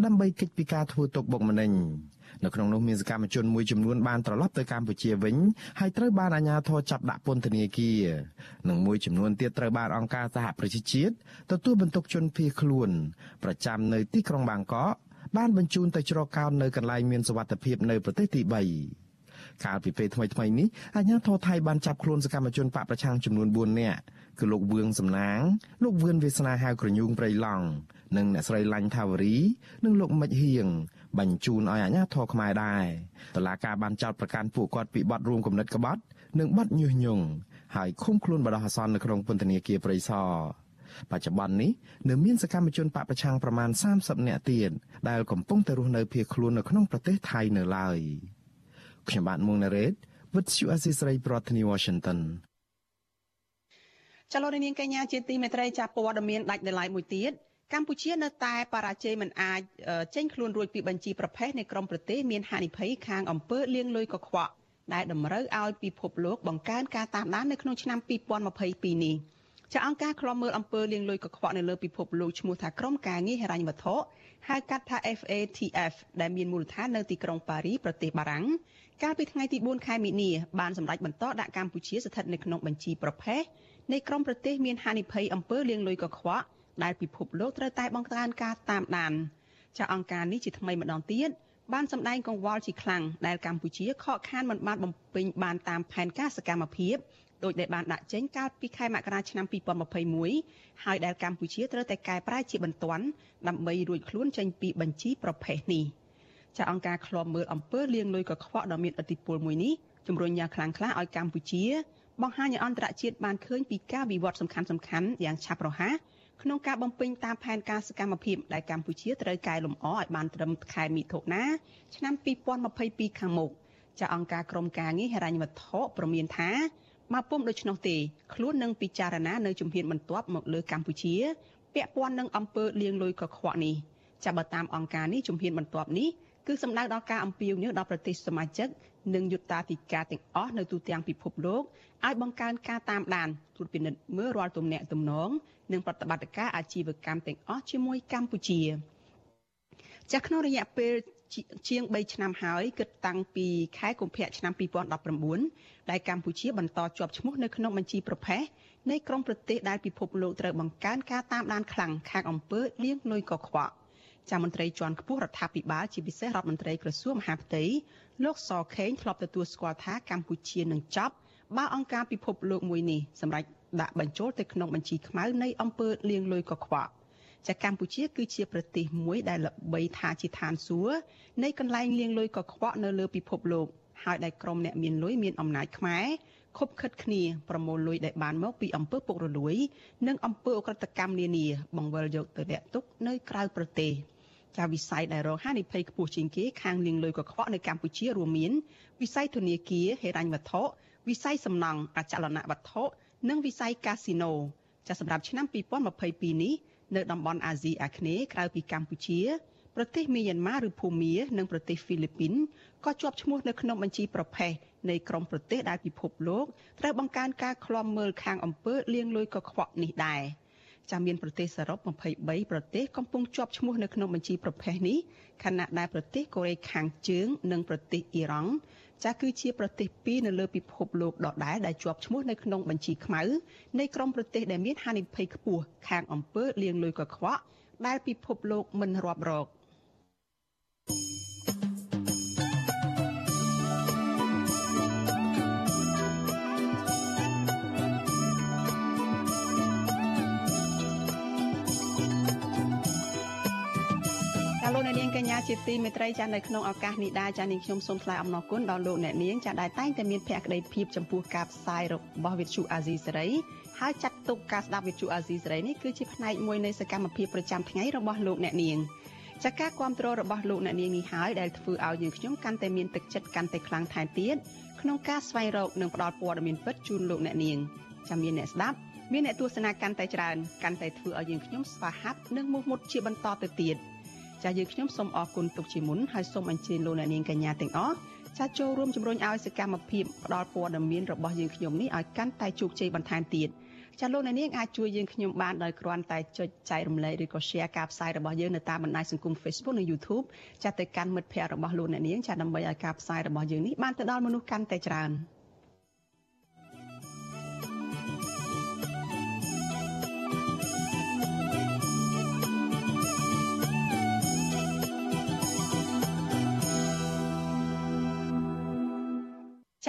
ដើម្បីគេចពីការធ្វើទុកបុកម្នេញនៅក្នុងនោះមានសកម្មជនមួយចំនួនបានត្រឡប់ទៅកម្ពុជាវិញហើយត្រូវបានអាជ្ញាធរចាប់ដាក់ពន្ធនាគារនិងមួយចំនួនទៀតត្រូវបានអង្គការសហប្រជាជាតិទទួលបន្ទុកជនភៀសខ្លួនប្រចាំនៅទីក្រុងបាងកក បានបញ្ជូនទៅជ្រកកោននៅកន្លែងមានសុវត្ថិភាពនៅប្រទេសទី3កាលពីពេលថ្មីៗនេះអាជ្ញាធរថៃបានចាប់ខ្លួនសកម្មជនបកប្រឆាំងចំនួន4នាក់គឺលោកវឿងសំណាង លោកវឿនវាសនាហៅក្រញូងព្រៃឡង់និងអ្នកស្រីឡាញ់ថាវរី និងលោកមិចហៀងបញ្ជូនឲ្យអាជ្ញាធរខ្មែរដែរតឡាការបានចោទប្រកាន់ពួកគាត់ពីបទរួមគំនិតក្បត់ និងបទញុះញង់ហើយឃុំខ្លួនបដិអាសន្ននៅក្នុងពន្ធនាគារព្រៃសរ បច្ចុប្បន្ននេះនៅមានសកម្មជនបពប្រឆាំងប្រមាណ30នាក់ទៀតដែលកំពុងតែរស់នៅភៀសខ្លួននៅក្នុងប្រទេសថៃនៅឡើយខ្ញុំបាទមុងណារ៉េត With you Assisray ប្រធានាទី Washington ចលនានាងកញ្ញាជាទីមេត្រីចាប់ព័ត៌មានដាច់ដライមួយទៀតកម្ពុជានៅតែបរាជ័យមិនអាចចេញខ្លួនរួចពីបញ្ជីប្រភេទនៃក្រមប្រទេសមានហានិភ័យខាងអំពើលាងលុយកខ្វក់ដែលតម្រូវឲ្យពិភពលោកបង្កើនការតាមដាននៅក្នុងឆ្នាំ2022នេះ ចាអង្គការឃ្លាំមើលអំពើលាងលុយកខ្វក់នៅលើពិភពលោកឈ្មោះថាក្រុមការងារហិរញ្ញវត្ថុហៅកាត់ថា FATF ដែលមានមូលដ្ឋាននៅទីក្រុងប៉ារីប្រទេសបារាំងកាលពីថ្ងៃទី4ខែមីនាបានសម្រេចបន្តដាក់កម្ពុជាស្ថិតនៅក្នុងបញ្ជីប្រភេទនៃក្រុមប្រទេសមានហានិភ័យអំពើលាងលុយកខ្វក់ដែលពិភពលោកត្រូវតែបង្កើនការតាមដានចាអង្គការនេះជាថ្មីម្ដងទៀតបានសម្ដែងកង្វល់ជាខ្លាំងដែលកម្ពុជាខកខានមិនបានបំពេញបានតាមផែនការសកម្មភាព ដោយដែលបានដាក់ចេញកាលពីខែមករាឆ្នាំ2021ហើយដែលកម្ពុជាត្រូវតែកែប្រែជាបន្ទាន់ដើម្បីរួចខ្លួនចេញពីបញ្ជីប្រភេទនេះចាអង្គការឃ្លាំមើលអំពើលាងលុយកខ្វក់ដ៏មានឥទ្ធិពលមួយនេះជំរុញយ៉ាងខ្លាំងក្លាឲ្យកម្ពុជាបង្ហាញឲ្យអន្តរជាតិបានឃើញពីការវិវត្តសំខាន់សំខាន់យ៉ាងឆាប់រហ័សក្នុងការបំពេញតាមផែនការសកម្មភាពដែលកម្ពុជាត្រូវកែលម្អឲ្យបានត្រឹមខែមិថុនាឆ្នាំ2022ខាងមុខចាអង្គការក្រមការងារហិរញ្ញវត្ថុប្រមានថា បើពុំដូច្នោះទេខ្លួននឹងពិចារណានៅជំហានបន្ទាប់មកលើកម្ពុជា ពាក់ព័ន្ធនឹងអំពើលាងលុយកខ្វក់នេះចាប់បើតាមអង្គការនេះជំហានបន្ទាប់នេះគឺសំដៅដល់ការអំពាវនាវដល់ប្រទេសសមាជិកនិងយុត្តាធិការទាំងអស់នៅទូទាំងពិភពលោកឲ្យបង្កើនការតាមដានត្រួតពិនិត្យមើលរាល់ទំនាក់ទំនងនិងប្រតិបត្តិការអាជីវកម្មទាំងអស់ជាមួយកម្ពុជាចាស់ក្នុងរយៈពេល ជាង3ឆ្នាំហើយគិតតាំងពីខែកុម្ភៈឆ្នាំ2019ដែលកម្ពុជាបន្តជាប់ឈ្មោះនៅក្នុងបញ្ជីប្រភេទនៃក្រុមប្រទេសដែលពិភពលោកត្រូវបង្កើនការតាមដានខ្លាំងខាងអំពើលាងលុយកខ្វក់ចាមន្ត្រីជាន់ខ្ពស់រដ្ឋាភិបាលជាពិសេសរដ្ឋមន្ត្រីក្រសួងមហាផ្ទៃលោកសខេងធ្លាប់ទទួលស្គាល់ថាកម្ពុជានឹងចប់បើអង្គការពិភពលោកមួយនេះសម្រាប់ដាក់បញ្ចូលទៅក្នុងបញ្ជីខ្មៅនៃអំពើលាងលុយកខ្វក់ ចាកម្ពុជាគឺជាប្រទេសមួយដែលល្បីថាជាឋានសួគ៌នៃកន្លែងលាងលុយកខ្វក់នៅលើពិភពលោកហើយដែលក្រុមអ្នកមានលុយមានអំណាចខ្មែរខົບខិតគ្នាប្រមូលលុយដែលបានមកពីអំពើពុករលួយ និងអំពើអក្រិតកម្មនានាបង្វិលយកទៅលាក់ទុកនៅក្រៅប្រទេសចាវិស័យដែលរងហានិភ័យខ្ពស់ជាងគេខាងលាងលុយកខ្វក់នៅកម្ពុជារួមមានវិស័យធនាគារហិរញ្ញវត្ថុវិស័យសំណង់អចលនវត្ថុនិងវិស័យកាស៊ីណូចាសម្រាប់ឆ្នាំ2022នេះ នៅតំបន់អាស៊ីអាគ្នេយ៍ក្រៅពីកម្ពុជាប្រទេសមីយ៉ាន់ម៉ាឬភូមានិងប្រទេសហ្វីលីពីនក៏ជាប់ឈ្មោះនៅក្នុងបញ្ជីប្រភេទនៃក្រុមប្រទេសដែលពិភពលោកត្រូវបង្កើនការឃ្លាំមើលខាងអំពើលាងលុយកខ្វក់នេះដែរចាំមានប្រទេសសរុប23ប្រទេសកំពុងជាប់ឈ្មោះនៅក្នុងបញ្ជីប្រភេទនេះខណៈដែលប្រទេសកូរ៉េខាងជើងនិងប្រទេសអ៊ីរ៉ង់ ចាគឺជាប្រទេសពីរនៅលើពិភពលោកដដែលដែលជាប់ឈ្មោះនៅក្នុងបញ្ជីខ្មៅនៃក្រុមប្រទេសដែលមានហានិភ័យខ្ពស់ខាងអំពើលាងលុយកខ្វក់ដែលពិភពលោកមិនរាប់រក។ កអ្នកនាងកញ្ញាជាទីមេត្រីចានៅក្នុងឱកាសនេះដែរចានាងខ្ញុំសូមថ្លែងអំណរគុណដល់លោកអ្នកនាងចាដែលតែងតែមានភក្ដីភាពចំពោះការផ្សាយរបស់វិទ្យុអាស៊ីសេរីហើយចាត់ទុកការស្ដាប់វិទ្យុអាស៊ីសេរីនេះគឺជាផ្នែកមួយនៃសកម្មភាពប្រចាំថ្ងៃរបស់លោកអ្នកនាងចាការគ្រប់គ្រងរបស់លោកអ្នកនាងនេះហើយដែលធ្វើឲ្យយើងខ្ញុំកាន់តែមានទឹកចិត្តកាន់តែខ្លាំងថែមទៀតក្នុងការស្វែងរកនិងផ្តល់ព័ត៌មានពិតជូនលោកអ្នកនាងចាំមានអ្នកស្ដាប់មានអ្នកទស្សនាកាន់តែច្រើនកាន់តែធ្វើឲ្យយើងខ្ញុំស្វាហាប់និងមោះមុតជាបន្តទៅទៀត។ ចាយើងខ្ញុំសូមអរគុណទុកជាមុនហើយសូមអញ្ជើញលោកអ្នកនាងកញ្ញាទាំងអស់ចាចូលរួមជំរុញឲ្យសកម្មភាពផ្តល់ព័ត៌មានរបស់យើងខ្ញុំនេះឲ្យកាន់តែជោគជ័យបន្ថែមទៀតចាលោកអ្នកនាងអាចជួយយើងខ្ញុំបានដោយគ្រាន់តែចុចចែករំលែកឬក៏ share ការផ្សាយរបស់យើងនៅតាមបណ្ដាញសង្គម Facebook និង YouTube ចាទៅកាន់មិត្តភ័ក្តិរបស់លោកអ្នកនាងចាដើម្បីឲ្យការផ្សាយរបស់យើងនេះបានទៅដល់មនុស្សកាន់តែច្រើន។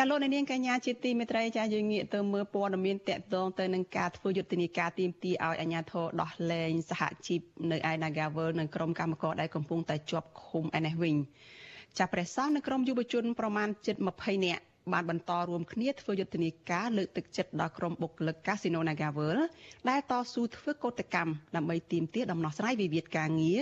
ចាលោកនាងកញ្ញាជាទីមេត្រីចាយើងងាកទៅមើលព័ត៌មានតកតងទៅនឹងការធ្វើយុទ្ធនាការទីមទីឲ្យអាជ្ញាធរដោះលែងសហជីពនៅឯ Nagavel និងក្រុមកម្មករដែលកំពុងតែជាប់ឃុំឯនេះវិញចាព្រះសង្ឃនិងក្រុមយុវជនប្រមាណជិត20នាក់ បានបន្តរួមគ្នាធ្វើយុទ្ធនាការលើកទឹកចិត្តដល់ក្រុមបុគ្គលិកកាស៊ីណូ Nagavel ដែលតស៊ូធ្វើកោតកម្មដើម្បីទាមទារដំណោះស្រាយវិវាទការងារ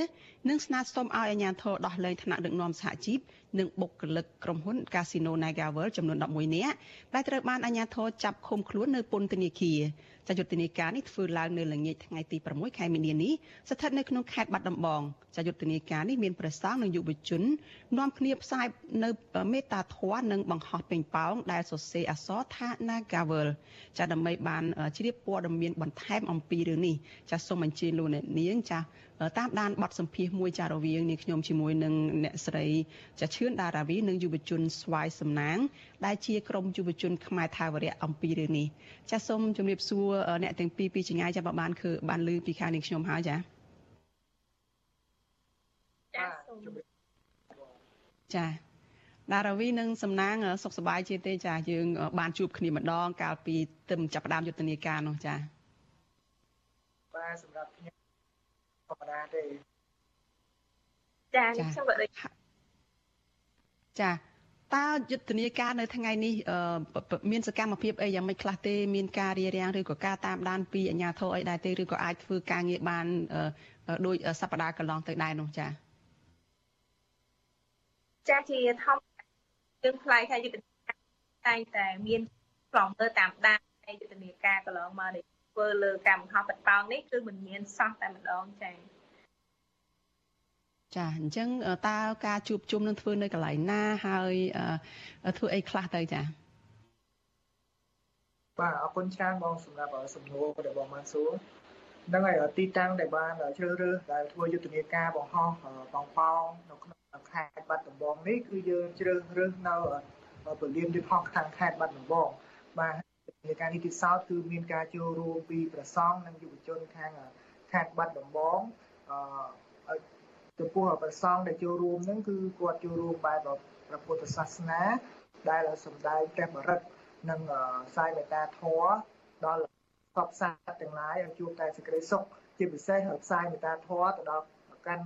និងស្នើសុំឲ្យអាជ្ញាធរដោះលែងថ្នាក់ដឹកនាំសហជីពនិងបុគ្គលិកក្រុមហ៊ុន Casino Nagavel ចំនួន11នាក់ដែលត្រូវបានអាជ្ញាធរចាប់ឃុំខ្លួននៅពន្ធនាគារ ចាយុទ្ធនាការនេះធ្វើឡើងនៅល្ងាចថ្ងៃទី6ខែមីនានេះស្ថិតនៅក្នុងខេត្តបាត់ដំបងចាយុទ្ធនាការនេះមានប្រសាងនិងយុវជននាំគ្នាផ្សាយនៅមេត្តាធម៌និងបង្ហោះពេញប៉ោងដែលសរសេរអក្សរថា Nagavel ចាដើម្បីបានជ្រាបព័ត៌មានបន្ថែមអំពីរឿងនេះចាសូមអញ្ជើញលោកអ្នកនាងចាតាមដានបទសម្ភាសមួយចារវាងនាងខ្ញុំជាមួយនឹងអ្នកស្រីចាឈឿនដារាវីនិងយុវជនស្វាយសំណាង ដែលជាក្រុមយុវជនខ្មែរថាវរៈអំពីរឿងនេះចាសូមជម្រាបសួរអ្នកទាំងពីរពីចម្ងាយចាបើបានគឺបានលើពីខាងនាងខ្ញុំហើយចាចាដារាវីនិងសំណាងសុខសប្បាយជាទេចាយើង បានជួបគ្នាម្ដង កាលពីទឹមចាប់ផ្ដើមយុទ្ធនាការនោះចាបាទសម្រាប់ខ្ញុំ ធម្មតាទេចាខ្ញុំក៏ដូចចាតើយុទ្ធនាការនៅថ្ងៃនេះមានសកម្មភាពអីយ៉ាងម៉េចខ្លះទេមានការរារាំងឬក៏ការតាមដានពីអាជ្ញាធរអីដែរទេឬក៏អាចធ្វើការងារបានដោយសប្តាហ៍កន្លងទៅដែរនោះចាចាជាធម្មយើងខ្លាយថាយុទ្ធនាការតែងតែមានខ្លងមើលតាមដានយុទ្ធនាការកន្លងមកនេះ ធ្វើលើកម្មហោះបតោងនេះគឺមិនមានសោះតែម្ដងចា៎ចាអញ្ចឹងតើការជួបជុំនឹងធ្វើនៅកន្លែងណាហើយធ្វើអីខ្លះទៅចាបាទអរគុណច្រើនបងសម្រាប់សំណួរដែលបងបានសួរហ្នឹងហើយទីតាំងដែលបានជ្រើសរើសដែលធ្វើយុទ្ធនាការបង្ហោះបងប៉ោងនៅក្នុងខេត្តបាត់ដំបងនេះគឺយើងជ្រើសរើសនៅពលានយន្តហោះខាងខេត្តបាត់ដំបងបាទ នៃការនេះទីសោតគឺមានការចូលរួមពីប្រសង់និងយុវជនខាងខេត្តបាត់ដំបងអឺចំពោះប្រសង់ដែលចូលរួមហ្នឹងគឺគាត់ចូលរួមបែបព្រះពុទ្ធសាសនា ដែលសម្ដែងព្រះបរិត្តនិងសាយមេត្តាធម៌ដល់សពសាស្ត្រទាំងឡាយឲ្យជួបតែសេចក្តីសុខជាពិសេសផ្សាយមេត្តាធម៌ទៅដល់កាន់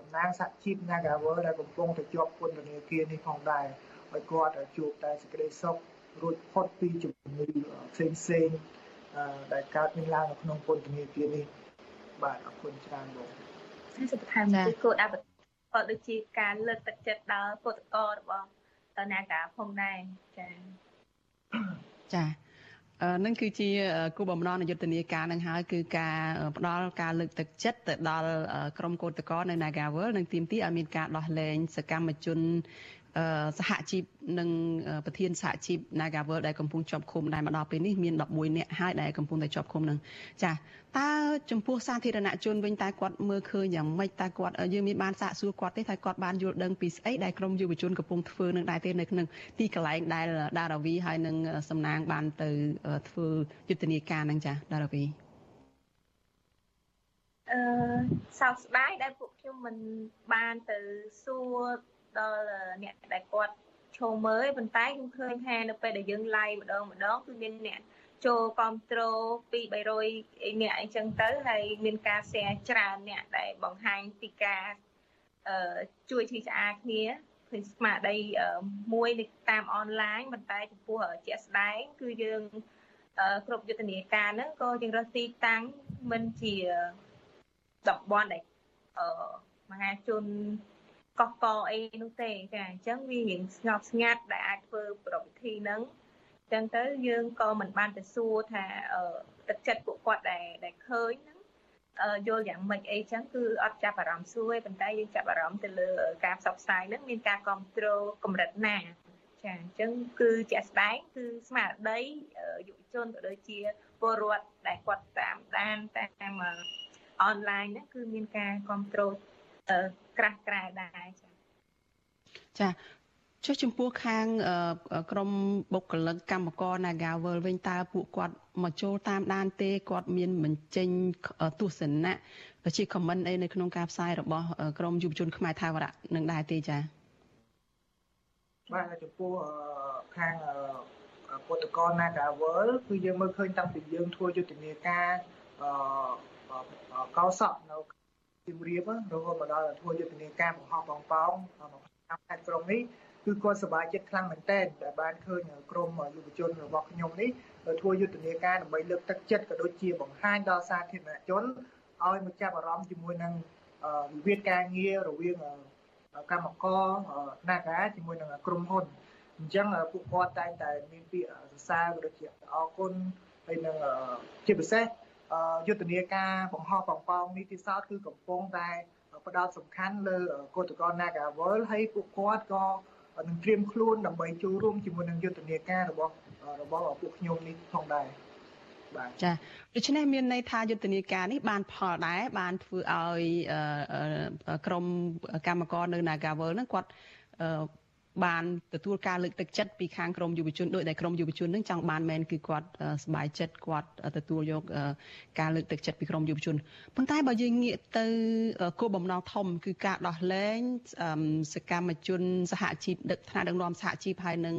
តំណាងសហជីព Nagawal ដែលកំពុងតែជាប់ពន្ធនាគារនេះផងដែរឲ្យគាត់ជួបតែសេចក្តីសុខ រួចផុតពីជំងឺផ្សេងផ្សេងដែលកើតមានឡើងនៅក្នុងពន្ធនាគារនេះបាទអរគុណច្រើនបងហើយសុខថែមគឺគោលដៅក៏ដូចជាការលើកទឹកចិត្តដល់ពុទ្ធកោរបស់តនាការផងដែរចាចានឹងគឺជាគោលបំណងនៃយុទ្ធនាការនឹងហើយគឺការផ្ដល់ការលើកទឹកចិត្តទៅដល់ក្រុមកោតក្រនៅ Nagawal និងទីមទីឲ្យមានការដោះលែងសកម្មជន សហជីពនិងប្រធានសហជីព Nagavel ដែលកំពុងជាប់ឃុំដែលមកដល់ពេលនេះមាន11នាក់ហើយដែលកំពុងតែជាប់ឃុំនឹងចាតើចំពោះសាធារណជនវិញតើគាត់មើលឃើញយ៉ាងម៉េចតើគាត់យើងមានបានសាកសួរគាត់ទេថាគាត់បានយល់ដឹងពីស្អីដែលក្រមយុវជនកំពុងធ្វើនឹងដែរទេនៅក្នុងទីកន្លែងដែលដារាវីហើយនឹងសំណាងបានទៅធ្វើយុទ្ធនាការនឹងចាដារាវីអឺសោកស្ដាយដែលពួកខ្ញុំមិនបានទៅសួរ ដល់អ្នកដែលគាត់ឈោមមើលប៉ុន្តែខ្ញុំឃើញថានៅពេលដែលយើង live ម្ដងម្ដងគឺមានអ្នកចូលគ្រប់គ្រងពី300អ្នកអញ្ចឹងទៅហើយមានការ share ច្រើនអ្នកដែលបង្ហាញពីការអឺជួយឈឺឆ្អាលគ្នាឃើញស្មារតីមួយនៅតាមអនឡាញប៉ុន្តែចំពោះជាក់ស្ដែងគឺយើងគ្រប់យុទ្ធនាការហ្នឹងក៏យើងរកទីតាំងមិនជាតំបន់ដែលអឺមហាជន កកកអីនោះទេចាអញ្ចឹងវារៀងស្ងប់ស្ងាត់ដែលអាចធ្វើប្រពៃធីហ្នឹងអញ្ចឹងទៅយើងក៏មិនបានទៅសួរថាទឹកចិត្តពួកគាត់ដែលដែលឃើញហ្នឹងយល់យ៉ាងម៉េចអីចឹងគឺអត់ចាប់អារម្មណ៍សួរទេប៉ុន្តែយើងចាប់អារម្មណ៍ទៅលើការផ្សព្វផ្សាយហ្នឹងមានការគ្រប់គ្រងកម្រិតណាចាអញ្ចឹងគឺជាក់ស្ដែងគឺស្មារតីយុវជនក៏ដូចជាពលរដ្ឋដែលគាត់តាមដានតាមអនឡាញហ្នឹងគឺមានការគ្រប់គ្រង ក្រាស់ក្រែដែរចាចាចុះចំពោះខាងក្រមបុគ្គលិកកម្មករ Nagavel វិញតើពួកគាត់មកចូលតាមដានទេគាត់មានបញ្ចេញទស្សនៈជា comment អីនៅក្នុងការផ្សាយរបស់ក្រមយុវជនខ្មែរថាវរៈនឹងដែរទេចា៎បាទចំពោះខាងពុតកោ Nagavel គឺយើងមើលឃើញតាំងពីយើងធ្វើយុទ្ធនាការអឺកោសក់នៅ សៀមរាបរហូតមកដល់ធ្វើយុទ្ធនាការបង្ហោះបងប៉ោងក្នុងខេត្តក្រុងនេះគឺគាត់សប្បាយចិត្តខ្លាំងមែនទែនដែលបានឃើញក្រមយុវជនរបស់ខ្ញុំនេះធ្វើយុទ្ធនាការដើម្បីលើកទឹកចិត្តក៏ដូចជាបង្ហាញដល់សាធារណជនឲ្យមកចាប់អារម្មណ៍ជាមួយនឹងវិវាទការងាររវាងកម្មករ Naga ជាមួយនឹងក្រុមហ៊ុនអញ្ចឹងពួកគាត់តែងតែមានពាក្យសរសើរក៏ដូចជាអរគុណហើយនឹងជាពិសេស យុទ្ធនាការបង្ហោះបងប៉ោងនេះទីសោតគឺកំពុងតែផ្ដោតសំខាន់លើកោតក្រ Nagawal ហើយពួកគាត់ក៏នឹងត្រៀមខ្លួនដើម្បីចូលរួមជាមួយនឹងយុទ្ធនាការរបស់របស់ពួកខ្ញុំនេះផងដែរបាទចាដូច្នេះមានន័យថាយុទ្ធនាការនេះបានផលដែរបានធ្វើឲ្យក្រមកម្មករនៅ Nagawal ហ្នឹងគាត់ បានទទួលការលើកទឹកចិត្តពីខាងក្រមយុវជនដោយដែលក្រមយុវជននឹងចង់បានមែនគឺគាត់សប្បាយចិត្តគាត់ទទួលយកការលើកទឹកចិត្តពីក្រមយុវជនប៉ុន្តែបើយើងងាកទៅគោលបំណងធំ គឺការដោះលែងសកម្មជនសហជីពដឹកថ្នាក់ដឹកនាំសហជីពហើយនឹង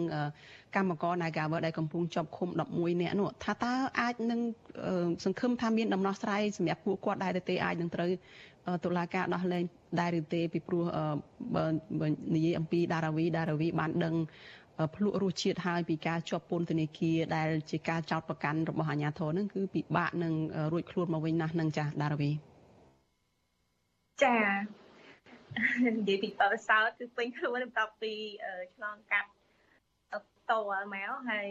កម្មករ Nagawer ដែលកំពុងជាប់ឃុំ11នាក់នោះថាតើអាចនឹងសង្ឃឹមថាមានដំណោះស្រាយសម្រាប់ពួកគាត់ដែរទេអាចនឹងត្រូវ តុលាការដោះលែងដែរឬទេពីព្រោះបើនិយាយអំពីដារាវីដារាវីបានដឹងភ្លក់រសជាតិហើយពីការជាប់ពន្ធនាគារដែលជាការចោទប្រកាន់របស់អាជ្ញាធរនឹងគឺពិបាកនឹងរួចខ្លួនមកវិញណាស់នឹងចាស់ដារាវីចានិយាយពីបបសោតគឺពេញខ្លួនបន្ទាប់ពីឆ្លងកាត់តលមកហើយ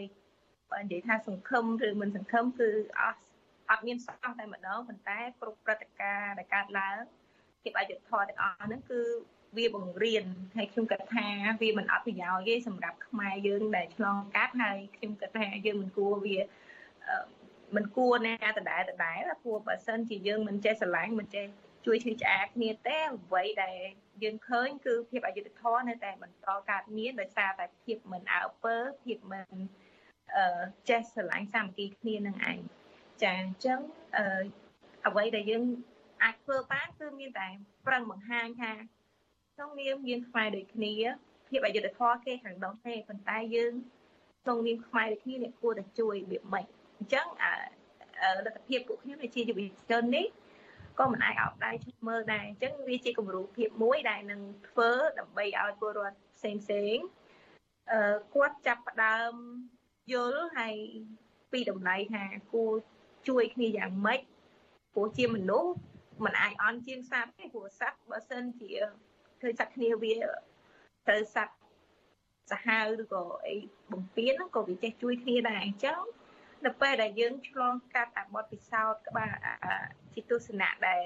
បើនិយាយថាសង្ឃឹមឬមិនសង្ឃឹមគឺអស់ អត់មានសោះតែម្ដងប៉ុន្តែគ្រប់ព្រឹត្តិការណ៍ដែលកើតឡើងភាពអយុត្តិធម៌ទាំងអស់ហ្នឹងគឺវាបង្រៀនហើយខ្ញុំគិតថាវាមិនអត់ប្រយោជន៍ទេសម្រាប់ខ្មែរយើងដែលឆ្លងកាត់ហើយខ្ញុំគិតថាយើងមិនគួរវាមិនគួរណាដដែលដដែលព្រោះបើសិនជាយើងមិនចេះស្រឡាញ់មិនចេះជួយឈឺឆ្អាលគ្នាទេអ្វីដែលយើងឃើញគឺភាពអយុត្តិធម៌នៅតែបន្តកើតមានដោយសារតែភាពមិនអើពើភាពមិនអឺចេះស្រឡាញ់សាមគ្គីគ្នានឹងឯង ចាអញ្ចឹងអឺអ្វីដែលយើងអាចធ្វើបានគឺមានតែប្រឹងបង្ហាញថាក្នុងនាមយើងខ្មែរដូចគ្នាភាពអយុត្តិធម៌គេខាងនោះទេប៉ុន្តែយើងក្នុងនាមខ្មែរដូចគ្នាអ្នកគួរតែជួយរបៀបម៉េចអញ្ចឹងអឺលទ្ធភាពពួកខ្ញុំជាយុវជននេះក៏មិនអាចអោបដៃឈប់មើលដែរអញ្ចឹងវាជាគំរូភាពមួយដែលនឹងធ្វើដើម្បីឲ្យពលរដ្ឋផ្សេងផ្សេងអឺគាត់ចាប់ផ្ដើមយល់ហើយពីតម្លៃថាគួរ ជួយគ្នាយ៉ាងម៉េចព្រោះជាមនុស្សมันអាចអន់ជាងសត្វទេព្រោះសត្វបើសិនជាឃើញសត្វគ្នាវាត្រូវសត្វសាហាវឬក៏អីបំពេញហ្នឹងក៏វាចេះជួយគ្នាដែរអញ្ចឹងនៅពេលដែលយើងឆ្លងកាត់អាបទពិសោធន៍ក្បាលជាទស្សនៈដែល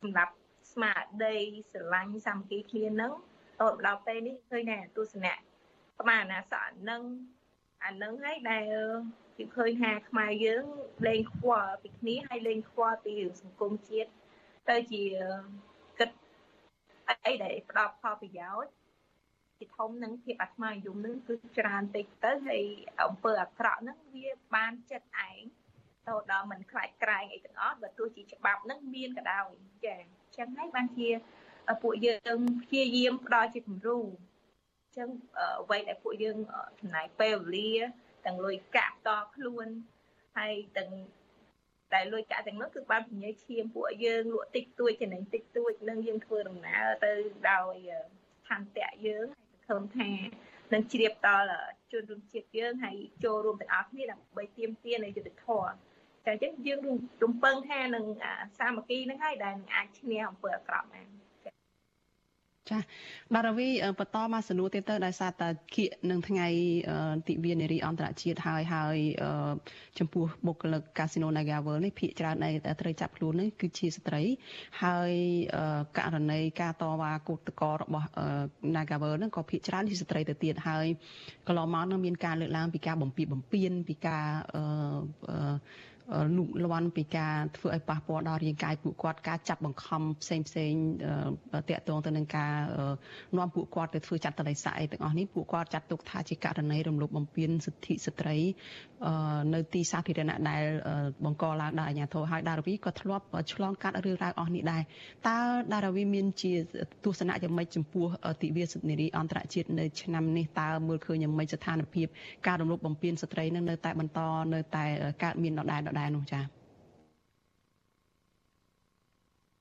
សម្រាប់ស្មារតីស្រឡាញ់សាមគ្គីគ្នាហ្នឹងតទៅដល់ពេលនេះឃើញតែទស្សនៈប្រមាណអាសអានឹងអានឹងហើយដែល ពីឃើញថាខ្មែរយើងលេងខ្វល់ពីគ្នាហើយលេងខ្វល់ពីសង្គមជាតិទៅជាគិតអីដែលផ្ដល់ផលប្រយោជន៍ជាធំនឹងភាពអាត្មានិយមនឹងគឺច្រើនតិចទៅហើយអំពើអាក្រក់នឹងវាបានចិត្តឯងទៅដល់មិនខ្លាចក្រែងអីទាំងអស់បើទោះជាច្បាប់នឹងមានក៏ដោយចាអញ្ចឹងហើយបានជាពួកយើងព្យាយាមផ្ដល់ជាគំរូអញ្ចឹងអ្វីដែលពួកយើងចំណាយពេលវេលា ទាំងលុយកាក់តខ្លួនហើយទាំងតែលុយកាក់ទាំងនោះគឺបានពញ្ញាឈាមពួកយើងលក់តិចតួចចំណេញតិចតួចនឹងយើងធ្វើដំណើរទៅដោយឋានតៈយើងហើយសង្ឃឹមថានឹងជ្រាបដល់ជនរួមជាតិយើងហើយចូលរួមទាំងអស់គ្នាដើម្បីទៀមទានៅយុទ្ធធម៌តែអញ្ចឹងយើងរំពឹងថានឹងសាមគ្គីនឹងហើយដែលនឹងអាចឈ្នះអំពើអាក្រក់បាន ចាបាទរវីបន្តមកសនួរទៀតទៅដោយសារតែគៀកនឹងថ្ងៃទិវានារីអន្តរជាតិហើយហើយចំពោះបុគ្គលិកកាស៊ីណូ Naga World នេះភាគច្រើនដែលត្រូវចាប់ខ្លួននេះគឺជាស្ត្រី ហើយករណីការតវ៉ាកូតកោរបស់ Naga World ហ្នឹងក៏ភាគច្រើនជាស្ត្រីទៅទៀតហើយកន្លងមកនឹងមានការលើកឡើងពីការបំពីបំពេញពីការអឺ លូកលាន់ពីការធ្វើឲ្យប៉ះពាល់ដល់រាងកាយពួកគាត់ការចាប់បង្ខំផ្សេងផ្សេងតាក់ទងទៅនឹងការនាំពួកគាត់ទៅធ្វើចាត់តល័យស័កអីទាំងអស់នេះពួកគាត់ចាត់ទុកថាជាករណីរំលោភបំពានសិទ្ធិស្ត្រីនៅទីសាធារណៈដែលបង្កឡើងដោយអាជ្ញាធរហើយដារវីក៏ធ្លាប់ឆ្លងកាត់រឿងរ៉ាវអស់នេះដែរតើដារវីមានជាទស្សនៈយ៉ាងម៉េចចំពោះទិវាសិទ្ធិនារីអន្តរជាតិនៅឆ្នាំនេះតើមើលឃើញយ៉ាងម៉េចស្ថានភាពការរំលោភបំពានស្ត្រីនឹងនៅតែបន្តនៅតែកើតមានដដែលដដែលនោះចា៎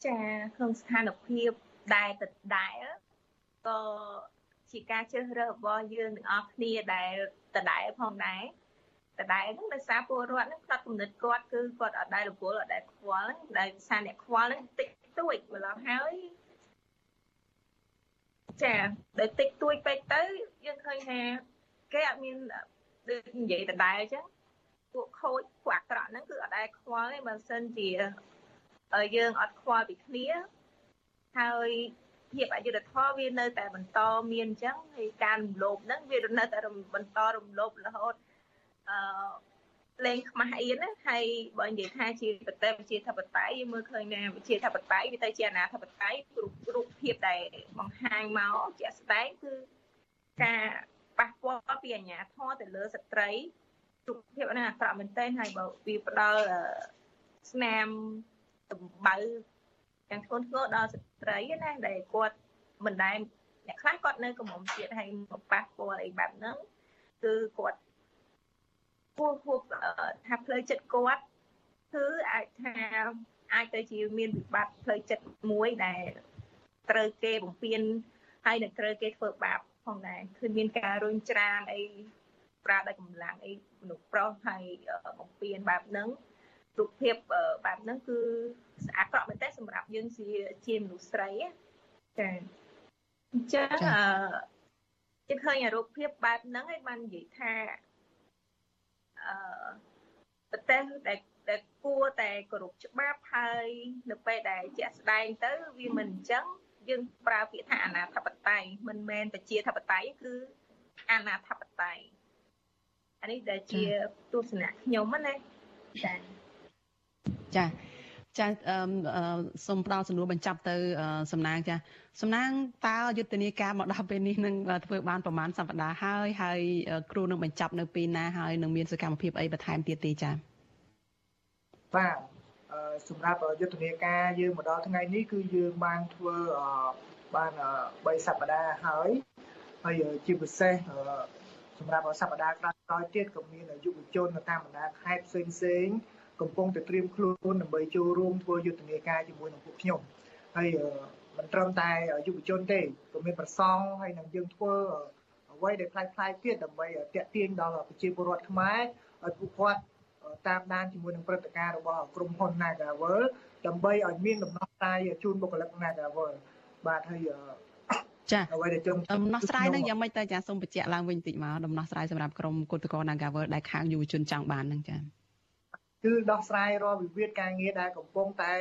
ចាក្នុងស្ថានភាពដែលដដែលក៏ជាការជ្រើសរើសរបស់យើងទាំងអស់គ្នាដែលដដែលផងដែរដដែលហ្នឹងដោយសារពលរដ្ឋហ្នឹងផ្លាត់គំនិតគាត់គឺគាត់អត់ដែលរវល់អត់ដែលខ្វល់ដែលសារអ្នកខ្វល់ហ្នឹងតិចតួចម្ល៉េះហើយចាដែលតិចតួចពេកទៅយើងឃើញថាគេអត់មានដូចនិយាយដដែលអញ្ចឹង ពួកខូចពួកអាក្រក់ហ្នឹងគឺអត់ដែលខ្វល់ទេបើសិនជាយើងអត់ខ្វល់ពីគ្នាហើយភាពអយុត្តិធម៌វានៅតែបន្តមានអញ្ចឹងហើយការរំលោភហ្នឹងវានៅតែបន្តរំលោភរហូតអឺលេងខ្មាស់អៀនណាហើយបើនិយាយថាជាប្រទេសប្រជាធិបតេយ្យយើងមើលឃើញណាប្រជាធិបតេយ្យវាទៅជាអាណាធិបតេយ្យរូបរូបភាពដែលបង្ហាញមកជាក់ស្ដែងគឺការប៉ះពាល់ពីអាញាធរទៅលើស្ត្រី រូបភាពហ្នឹងអាក្រក់មែនទែនហើយបើវាផ្ដល់ស្នាមដំបៅយ៉ាងធ្ងន់ធ្ងរដល់ស្ត្រីណាដែលគាត់មិនដែលអ្នកខ្លះគាត់នៅកំមុំជាតិហើយមកប៉ះពាល់អីបែបហ្នឹងគឺគាត់ពោះពោះថាផ្លូវចិត្តគាត់គឺអាចថាអាចទៅជាមានវិបត្តិផ្លូវចិត្តមួយដែលត្រូវគេបំពេញហើយនឹងត្រូវគេធ្វើបាបផងដែរគឺមានការរុញច្រានអី ប្រើដោយកម្លាំងអីមនុស្សប្រុសហើយបំពេញបែបហ្នឹងរូបភាពបែបហ្នឹងគឺអាក្រក់មែនទេសម្រាប់យើងជាជាមនុស្សស្រីចាអញ្ចឹងអឺជាឃើញរូបភាពបែបហ្នឹងឯងបាននិយាយថាអឺប្រទេសដែលដែលគួរតែគោរពច្បាប់ហើយនៅពេលដែលជាក់ស្ដែងទៅវាមិនអញ្ចឹងយើងប្រើពាក្យថាអាណាធិបតេយ្យមិនមែនប្រជាធិបតេយ្យគឺអាណាធិបតេយ្យ អានេះដែលជាទស្សនៈខ្ញុំណាចាចាចាសូមផ្ដល់សំណួរបញ្ចប់ទៅសំណាងចាសំណាងតើយុទ្ធនាការមកដល់ពេលនេះនឹងធ្វើបានប្រមាណសប្តាហ៍ហើយហើយគ្រូនឹងបញ្ចប់នៅពេលណាហើយនឹងមានសកម្មភាពអីបន្ថែមទៀតទេចាបាទសម្រាប់យុទ្ធនាការយើងមកដល់ថ្ងៃនេះគឺយើងបានធ្វើបាន3សប្តាហ៍ហើយហើយជាពិសេស សម្រាប់សប្តាហ៍ក្រោយទៀតក៏មានយុវជននៅតាមបណ្ដាខេត្តផ្សេងផ្សេងកំពុងតែត្រៀមខ្លួនដើម្បីចូលរួមធ្វើយុទ្ធនាការជាមួយនឹងពួកខ្ញុំហើយមិនត្រឹមតែយុវជនទេក៏មានប្រសង់ហើយនឹងយើងធ្វើអ្វីដែលផ្លាយផ្លាយទៀតដើម្បីតាក់ទាញដល់ប្រជាពលរដ្ឋខ្មែរឲ្យពួកគាត់តាមដានជាមួយនឹងព្រឹត្តិការណ៍របស់ក្រុមហ៊ុន Nagavel ដើម្បីឲ្យមានដំណោះស្រាយជូនបុគ្គលិក Nagavel បាទហើយ ចាអ្វីដែលជុំដំណោះស្រាយនឹងយ៉ាងម៉េចទៅចាសូមបញ្ជាក់ឡើងវិញបន្តិចមកដំណោះស្រាយសម្រាប់ក្រុមគឧតកោ Nagavel ដែលខាងយុវជនចង់បាននឹងចាគឺដោះស្រាយរាល់វិវាទការងារដែលកំពុងតែ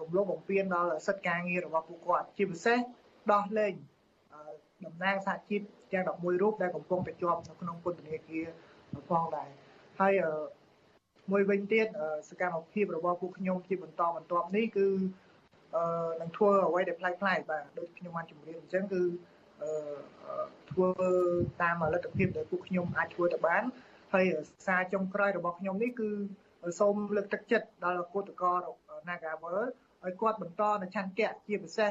រំលោភបំពានដល់សិទ្ធិការងាររបស់ពួកគាត់ជាពិសេសដោះលែងតំណាងសហជីពទាំង11រូបដែលកំពុងតែជាប់នៅក្នុងពន្ធនាគារផងដែរហើយមួយវិញទៀតសកម្មភាពរបស់ពួកខ្ញុំជាបន្តបន្ទាប់នេះគឺ នឹងធ្វើអ្វីដែលប្លែកៗបាទដូចខ្ញុំបានជម្រាបអញ្ចឹងគឺធ្វើតាមលទ្ធភាពដែលពួកខ្ញុំអាចធ្វើទៅបានហើយសារចុងក្រោយរបស់ខ្ញុំនេះគឺសូមលើកទឹកចិត្តដល់គឧតកោ Nagavel ឲ្យគាត់បន្តនៅឆន្ទៈជាពិសេស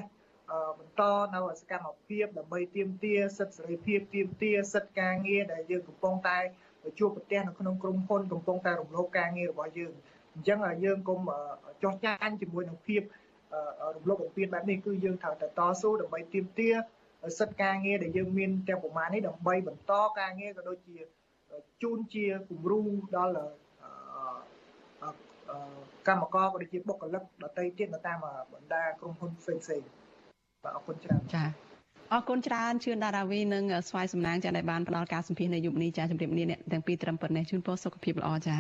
បន្តនៅសកម្មភាពដើម្បីទាមទារសិទ្ធិសេរីភាពទាមទារសិទ្ធិការងារដែលយើងកំពុងតែជួបប្រទះនៅក្នុងក្រុមហ៊ុនកំពុងតែរំលោភការងាររបស់យើងអញ្ចឹងយើងកុំចោះចាញ់ជាមួយនឹងភាព រំលោភបំពានបែបនេះគឺយើងត្រូវតែតស៊ូដើម្បីទាមទារសិទ្ធិការងារដែលយើងមានទាំងប្រមាណនេះដើម្បីបន្តការងារក៏ដូចជាជូនជាគំរូដល់កម្មករក៏ដូចជាបុគ្គលិកដទៃទៀតនៅតាមបណ្ដាក្រុមហ៊ុនផ្សេងផ្សេងបាទអរគុណច្រើនចាអរគុណច្រើនជឿនដារាវីនិងស្វាយសំណាងចាដែលបានផ្ដល់ការសម្ភាសន៍នៅយុគនេះចាជម្រាបលាអ្នកទាំងពីរត្រឹមប៉ុណ្ណេះជូនពរសុខភាពល្អចា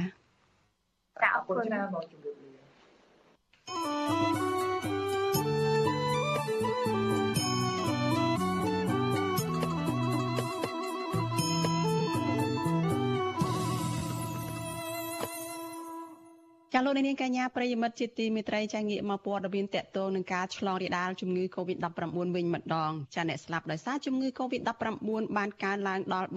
ចាអរគុណច្រើនបងជម្រាបលា ចាលោកនាងកញ្ញាប្រិយមិត្តជាទីមេត្រីចាងាកមកព័ត៌មានតកតងនឹងការឆ្លងរាលដាលជំងឺ Covid-19 វិញម្ដងចាអ្នកស្លាប់ដោយសារជំងឺ Covid-19 បានកើនឡើងដល់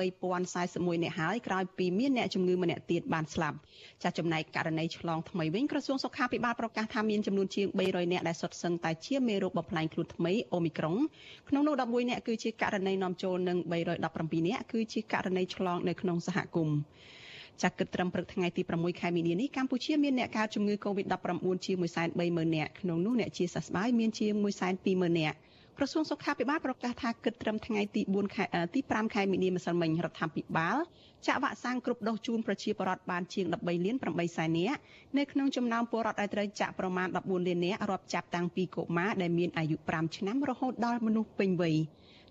3041អ្នកហើយក្រោយពីមានអ្នកជំងឺម្នាក់ទៀតបានស្លាប់ចាចំណែកករណីឆ្លងថ្មីវិញក្រសួងសុខាភិបាលប្រកាសថាមានចំនួនជាង300អ្នកដែលសុទ្ធសឹងតែជាមេរោគបំផ្លាញខ្លួនថ្មីអូមីក្រុងក្នុងនោះ11អ្នកគឺជាករណីនាំចូលនិង317អ្នកគឺជាករណីឆ្លងនៅក្នុងសហគមន៍ ចាក់គិតត្រឹមព្រឹកថ្ងៃទី6ខែមីនានេះកម្ពុជាមានអ្នកកើតជំងឺ Covid-19 ជាង130,000នាក់ក្នុងនោះអ្នកជាសះស្បើយមានជាង120,000នាក់ក្រសួងសុខាភិបាលប្រកាសថាគិតត្រឹមថ្ងៃទី4ខែទី5ខែមីនាម្សិលមិញរដ្ឋាភិបាលចាក់វ៉ាក់សាំងគ្រប់ដូសជូនប្រជាពលរដ្ឋបានជាង13លាន8សែននាក់នៅក្នុងចំណោមពលរដ្ឋដែលត្រូវចាក់ប្រមាណ14លាននាក់រាប់ចាប់តាំងពីកុមារដែលមានអាយុ5ឆ្នាំរហូតដល់មនុស្សពេញវ័យ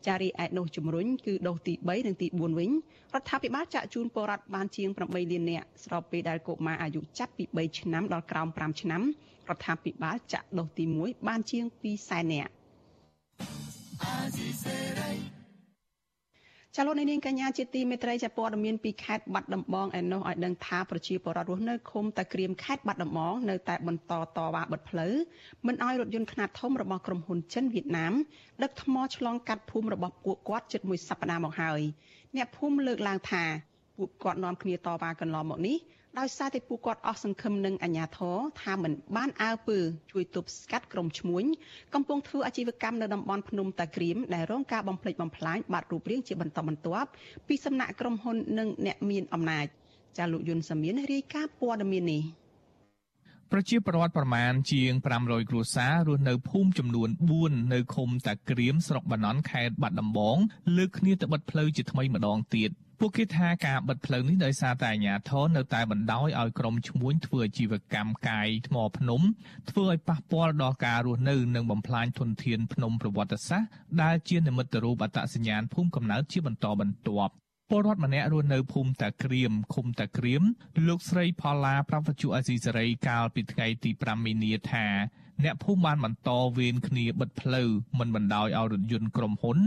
ចារីឯដូសជំរុញគឺដូសទី3និងទី4វិញរដ្ឋាភិបាលចាក់ជូនពលរដ្ឋបានជាង8លាននាក់ស្របពេលដែលកុមារអាយុចាប់ពី3ឆ្នាំដល់ក្រោម5ឆ្នាំរដ្ឋាភិបាលចាក់ដូសទី1បានជាង2សែននាក់ ចលនានាងកញ្ញាជាទីមេត្រីចាព័ត៌មានពីខេត្តបាត់ដំបងឯនោះឲ្យដឹងថាប្រជាពលរដ្ឋរស់នៅឃុំតាក្រៀមខេត្តបាត់ដំបងនៅតែបន្តតវ៉ាបិទផ្លូវមិនឲ្យរថយន្តខ្នាតធំរបស់ក្រុមហ៊ុនចិនវៀតណាមដឹកថ្មឆ្លងកាត់ភូមិរបស់ពួកគាត់ជិតមួយសប្តាហ៍មកហើយអ្នកភូមិលើកឡើងថាពួកគាត់នាំគ្នាតវ៉ាកន្លងមកនេះ ដោយសារតែពួកគាត់អស់សង្ឃឹមនឹងអាជ្ញាធរថាមិនបានអើពើជួយទប់ស្កាត់ក្រុមឈ្មួញកំពុងធ្វើអាជីវកម្មនៅតំបន់ភ្នំតាក្រៀមដែលរងការបំផ្លិចបំផ្លាញបាត់រូបរាងជាបន្តបន្ទាប់ពីសំណាក់ក្រុមហ៊ុននិងអ្នកមានអំណាចចាលោកយុនសាមៀនរាយការណ៍ព័ត៌មាននេះប្រជាពលរដ្ឋប្រមាណជាង500គ្រួសាររស់នៅភូមិចំនួន4នៅឃុំតាក្រៀមស្រុកបាណន់ខេត្តបាត់ដំបងលើកគ្នាទៅបិទផ្លូវជាថ្មីម្ដងទៀត ពួកគេថាការបិទផ្លូវនេះដោយសារតែអាជ្ញាធរនៅតែបណ្ដោយឲ្យក្រុមឈ្មួញធ្វើអាជីវកម្មកាយថ្មភ្នំធ្វើឲ្យប៉ះពាល់ដល់ការរស់នៅនិងបំផ្លាញធនធានភ្នំប្រវត្តិសាស្ត្រដែលជានិមិត្តរូបអត្តសញ្ញាណភូមិកំណើតជាបន្តបន្ទាប់ ពលរដ្ឋម្នាក់រស់នៅភូមិតាក្រៀមឃុំតាក្រៀមលោកស្រីផល្លាប្រពន្ធអាស៊ីសេរីកាលពីថ្ងៃទី5មីនាថាអ្នកភូមិបានបន្តវេនគ្នាបិទផ្លូវមិនបណ្ដោយឲ្យរថយន្តក្រុមហ៊ុន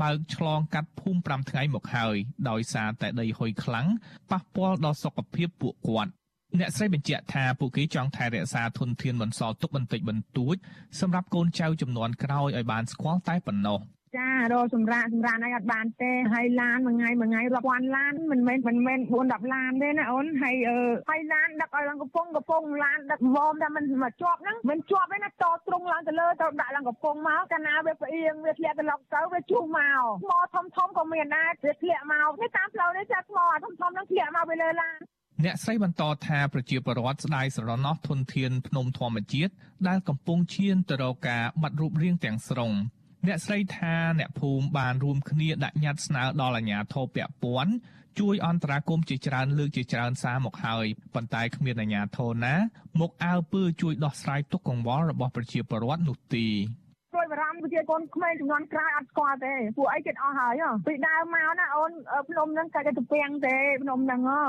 បើកឆ្លងកាត់ភូមិ5ថ្ងៃមកហើយដោយសារតែដីហុយខ្លាំងប៉ះពាល់ដល់សុខភាពពួកគាត់អ្នកស្រីបញ្ជាក់ថាពួកគេចង់ថែរក្សាធនធានបន្សល់ទុកបន្តិចបន្តួចសម្រាប់កូនចៅចំនួនក្រោយឲ្យបានស្គាល់តែប៉ុណ្ណោះ ចារកសម្រាប់សម្រាប់អីអត់បានទេហើយឡានមួយថ្ងៃមួយថ្ងៃរាប់ពាន់ឡានមិនមែនមិនមែន4 10ឡានទេណាអូនហើយអឺហើយឡានដឹកឲ្យឡើងកំពង់កំពង់ឡានដឹកវមតែមិនមកជាប់ហ្នឹងមិនជាប់ទេណាតត្រង់ឡើងទៅលើទៅដាក់ឡើងកំពង់មកកាលណាវាផ្អៀងវាធ្លាក់ទៅឡុកទៅវាជុះមកថ្មធំធំក៏មានដែរវាធ្លាក់មកនេះតាមផ្លូវនេះចាថ្មធំធំហ្នឹងធ្លាក់មកវាលើឡានអ្នកស្រីបន្តថាប្រជាពលរដ្ឋស្ដាយស្រណោះធនធានភ្នំធម្មជាតិដែលកំពុងឈានទៅរកការបាត់រូបរាងទាំងស្រុង អ្នកស្រីថាអ្នកភូមិបានរួមគ្នាដាក់ញត្តិស្នើដល់អាជ្ញាធរពាក់ព័ន្ធជួយអន្តរាគមន៍ជាច្រើនលើកជាច្រើនសារមកហើយប៉ុន្តែគ្មានអាជ្ញាធរណា មកអើពើជួយដោះស្រាយទុកកង្វល់របស់ប្រជាពលរដ្ឋនោះទេព្រួយបារម្ភប្រជាកូនក្មេងចំនួនក្រោយអត់ស្គាល់ទេពួកអីគេអស់ហើយពីដើមមកណាអូនភ្នំហ្នឹងកាច់ទៅពាំងទេភ្នំហ្នឹងហ៎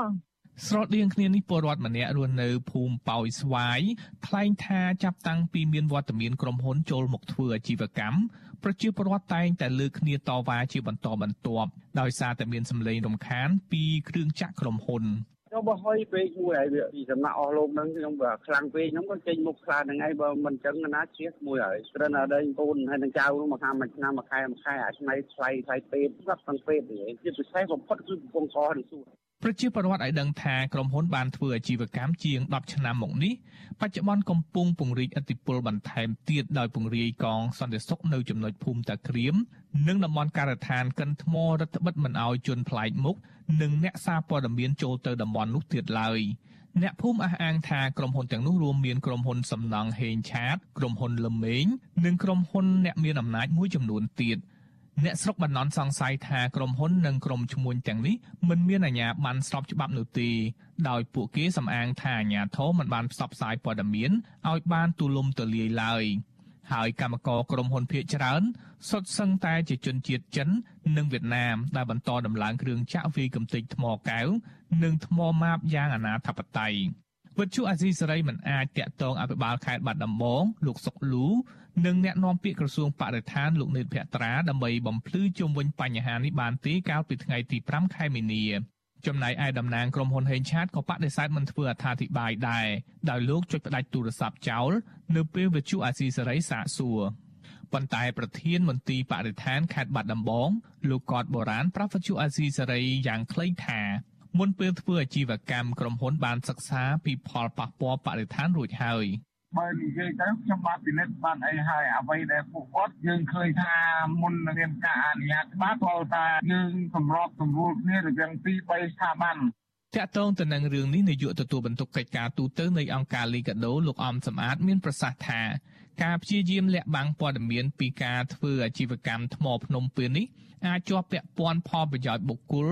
ស្រដៀងគ្នានេះពលរដ្ឋម្នាក់រស់នៅភូមិប៉ោយស្វាយថ្លែងថាចាប់តាំងពីមានវត្តមានក្រុមហ៊ុនចូលមកធ្វើអាជីវកម្ម ប្រជាពលរដ្ឋតែងតែលើកគ្នាតវ៉ាជាបន្តបន្ទាប់ដោយសារតែមានសម្លេងរំខានពីគ្រឿងចក្រក្រុមហ៊ុនខ្ញុំបើហុយពេកមួយហើយវាពីសំណាក់អស់លោកហ្នឹងខ្ញុំបើខ្លាំងពេកខ្ញុំក៏ចេញមុខខ្លាហ្នឹងហើយបើមិនចឹងណាជៀសមួយហើយព្រោះណាដីកូនហើយនឹងចៅនោះមកខាងមួយឆ្នាំមួយខែមួយខែអាឆ្នៃថ្លៃថ្លៃពេទ្យស្រាប់ទាំងពេទ្យនេះជាពិសេសបំផុតគឺកំពង់កនឹងសួរ ប្រជាពលរដ្ឋឲ្យដឹងថាក្រុមហ៊ុនបានធ្វើអាជីវកម្មជាង10ឆ្នាំមកនេះបច្ចុប្បន្នកំពុងពង្រីកឥទ្ធិពលបន្ថែមទៀតដោយពង្រាយកងសន្តិសុខនៅចំណុចភូមិតាក្រៀមនិងតំបន់ការដ្ឋានកិនថ្មរដ្ឋបិទមិនឲ្យជនប្លែកមុខនិងអ្នកសារព័ត៌មានចូលទៅតំបន់នោះទៀតឡើយអ្នកភូមិអះអាងថាក្រុមហ៊ុនទាំងនោះរួមមានក្រុមហ៊ុនសំណង់ហេងឆាតក្រុមហ៊ុនលឹមមេងនិងក្រុមហ៊ុនអ្នកមានអំណាចមួយចំនួនទៀត។ អ្នកស្រុកបណ្ណន់សង្ស័យថាក្រុមហ៊ុននិងក្រុមឈ្មួញទាំងនេះមិនមានអាជ្ញាប័ណ្ណស្របច្បាប់នោះទេដោយពួកគេសំអាងថាអាជ្ញាធរមិនបានផ្សព្វផ្សាយព័ត៌មានឲ្យបានទូលំទូលាយឡើយហើយកម្មករក្រុមហ៊ុនភៀកច្រើនសុទ្ធសឹងតែជាជនជាតិចិន និងវៀតណាមដែលបន្តដំឡើងគ្រឿងចាក់វាយកំទេចថ្មកែវនិងថ្មម៉ាបយ៉ាងអនាធបត័យ វិទ្យុអាស៊ីសេរីមិនអាចតាក់ទងអភិបាលខេត្តបាត់ដំបងលោកសុកលូនិងអ្នកនាំពាក្យក្រសួងបរិស្ថានលោកនេតភក្ត្រាដើម្បីបំភ្លឺជុំវិញបញ្ហានេះបានទេកាលពីថ្ងៃទី5ខែមីនាចំណែកឯតំណាងក្រុមហ៊ុនហេងឆាតក៏បដិសេធមិនធ្វើអត្ថាធិប្បាយដែរដោយលោកចុចផ្ដាច់ទូរស័ព្ទចោលនៅពេលវិទ្យុអាស៊ីសេរីសាកសួរប៉ុន្តែប្រធានមន្ទីរបរិស្ថានខេត្តបាត់ដំបងលោកកតបូរ៉ានប្រាប់វិទ្យុអាស៊ីសេរីយ៉ាងខ្លីថា មុនពេលធ្វើអាជីវកម្មក្រុមហ៊ុនបានសិក្សាពីផលប៉ះពាល់បរិស្ថានរួចហើយបើនិយាយទៅខ្ញុំបានពិនិត្យបានអីហើយអ្វីដែលពួកគាត់យើងឃើញថាមុននឹងមានការអនុញ្ញាតច្បាប់គាត់ថាយើងសម្របសម្រួលគ្នារវាង2 3ស្ថាប័នតាក់ទងទៅនឹងរឿងនេះនាយកទទួលបន្ទុកកិច្ចការទូតនៃអង្គការលីកាដូលោកអំសំអាតមានប្រសាសន៍ថាការព្យាយាមលាក់បាំងព័ត៌មានពីការធ្វើអាជីវកម្មថ្មភ្នំពេលនេះអាចជាប់ពាក់ព័ន្ធផលប្រយោជន៍បុគ្គល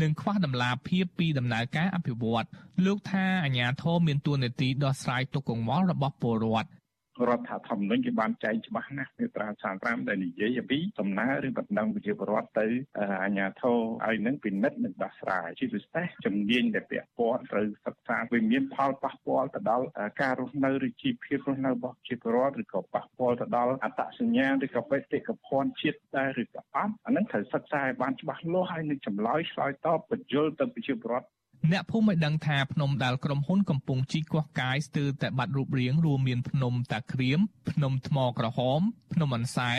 និងខ្វះតម្លាភាពពីដំណើរការអភិវឌ្ឍលោកថាអាញាធរមានទួនាទីដោះស្រាយទុកកង្វល់របស់ពលរដ្ឋ រដ្ឋធម្មនុញ្ញគេបានចែងច្បាស់ណាស់មាត្រា35ដែលនិយាយអំពីសំណើឬបណ្ដឹងប្រជាពលរដ្ឋទៅអាជ្ញាធរឲ្យនឹងពិនិត្យនិងដោះស្រាយជាពិសេសជំនាញដែលពាក់ព័ន្ធត្រូវសិក្សាវាមានផលប៉ះពាល់ទៅដល់ការរស់នៅឬជីវភាពរស់នៅរបស់ប្រជាពលរដ្ឋឬក៏ប៉ះពាល់ទៅដល់អត្តសញ្ញាណឬក៏បេតិកភណ្ឌជាតិដែរឬក៏អត់អានឹងត្រូវសិក្សាឲ្យបានច្បាស់លាស់ហើយនឹងចម្លើយឆ្លើយតបបញ្យល់ទៅប្រជាពលរដ្ឋ អ្នកភូមិឲ្យដឹងថាភ្នំដែលក្រុមហ៊ុនកំពុងជីកកោះកាយស្ទើរតែបាត់រូបរាងរួមមានភ្នំតាក្រៀមភ្នំថ្មក្រហម ភ្នំអន្សែ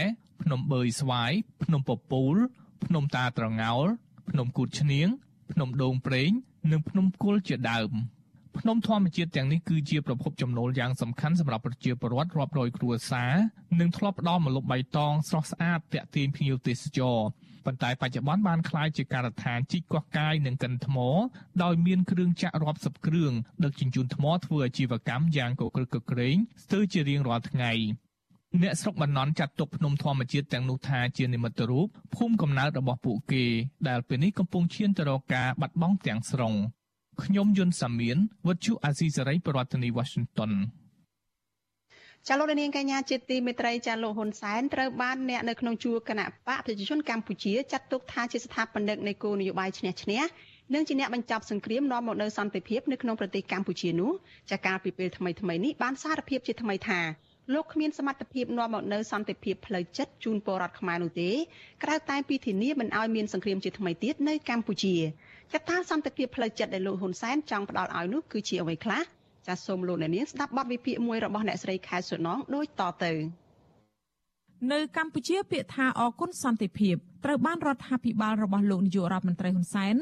ភ្នំបឺយស្វាយភ្នំពពូល ភ្នំតាត្រងោល ភ្នំគូតឈ្នៀងភ្នំដូងប្រេង និងភ្នំគុលជាដើម ភ្នំធម្មជាតិទាំងនេះគឺជាប្រភពចំណូលយ៉ាងសំខាន់សម្រាប់ប្រជាពលរដ្ឋរាប់រយគ្រួសារនិងធ្លាប់ផ្ដល់ម្លប់បៃតងស្រស់ស្អាតទាក់ទាញភ្ញៀវទេសចរប៉ុន្តែបច្ចុប្បន្នបានក្លាយជាការដ្ឋានជីកកោះកាយនិងកិនថ្មដោយមានគ្រឿងចាក់រាប់សិបគ្រឿងដឹកជញ្ជូនថ្មធ្វើអាជីវកម្មយ៉ាងកក្រឹកកក្រែងស្ទើរជារៀងរាល់ថ្ងៃអ្នកស្រុកបណ្ណន់ចាត់ទុកភ្នំធម្មជាតិទាំងនោះថាជានិមិត្តរូបភូមិកំណើតរបស់ពួកគេដែលពេលនេះកំពុងឈានទៅរកការបាត់បង់ទាំងស្រុង ខ្ញុំយុនសាមៀនវុទ្ធុអាស៊ីសេរីប្រធានាធិបតី Washington ចាលោកនាងកញ្ញាជាទីមេត្រីចាលោកហ៊ុនសែនត្រូវបានអ្នកនៅក្នុងជួរគណៈបកប្រជាជនកម្ពុជាចាត់ទុកថាជាស្ថាបនិកនៃគោលនយោបាយឈ្នះឈ្នះនិងជាអ្នកបញ្ចប់សង្គ្រាមនាំមកនូវសន្តិភាពនៅក្នុងប្រទេសកម្ពុជានោះចាកាលពីពេលថ្មីថ្មីនេះបានសារភាពជាថ្មីថាលោកគ្មានសមត្ថភាពនាំមកនូវសន្តិភាពផ្លូវចិត្តជូនពលរដ្ឋខ្មែរនោះទេក្រៅតែពីធានាមិនឲ្យមានសង្គ្រាមជាថ្មីទៀតនៅកម្ពុជា ចតាសន្តិភាពផ្លូវចិត្តដែលលោកហ៊ុនសែនចង់ផ្ដល់ឲ្យនោះគឺជាអ្វីខ្លះចាសសូមលោកអ្នកនាងស្ដាប់បទវិភាគមួយរបស់អ្នកស្រីខែសុណងដូចតទៅនៅកម្ពុជាពាក្យថាអគុណសន្តិភាពត្រូវបានរដ្ឋាភិបាលរបស់លោកនាយករដ្ឋមន្ត្រីហ៊ុនសែន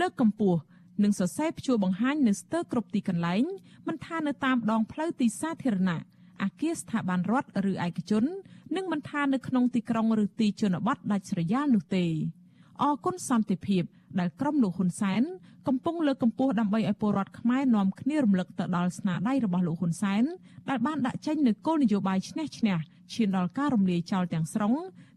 លើកកម្ពស់និងសរសេរព្យួរបង្ហាញនៅស្ទើរគ្រប់ទីកន្លែងមិនថានៅតាមដងផ្លូវទីសាធារណៈអគារស្ថាប័នរដ្ឋឬឯកជន និងមិនថានៅក្នុងទីក្រុងឬទីជនបទដាច់ស្រយាលនោះទេ អគុណសន្តិភាពដែលក្រុមលោកហ៊ុនសែនកំពុងលើកកម្ពស់ដើម្បីឲ្យពលរដ្ឋខ្មែរនាំគ្នារំលឹកទៅដល់ស្នាដៃរបស់លោកហ៊ុនសែនដែលបានដាក់ចេញនូវគោលនយោបាយឈ្នះឈ្នះឈានដល់ការរំលាយចោលទាំងស្រុង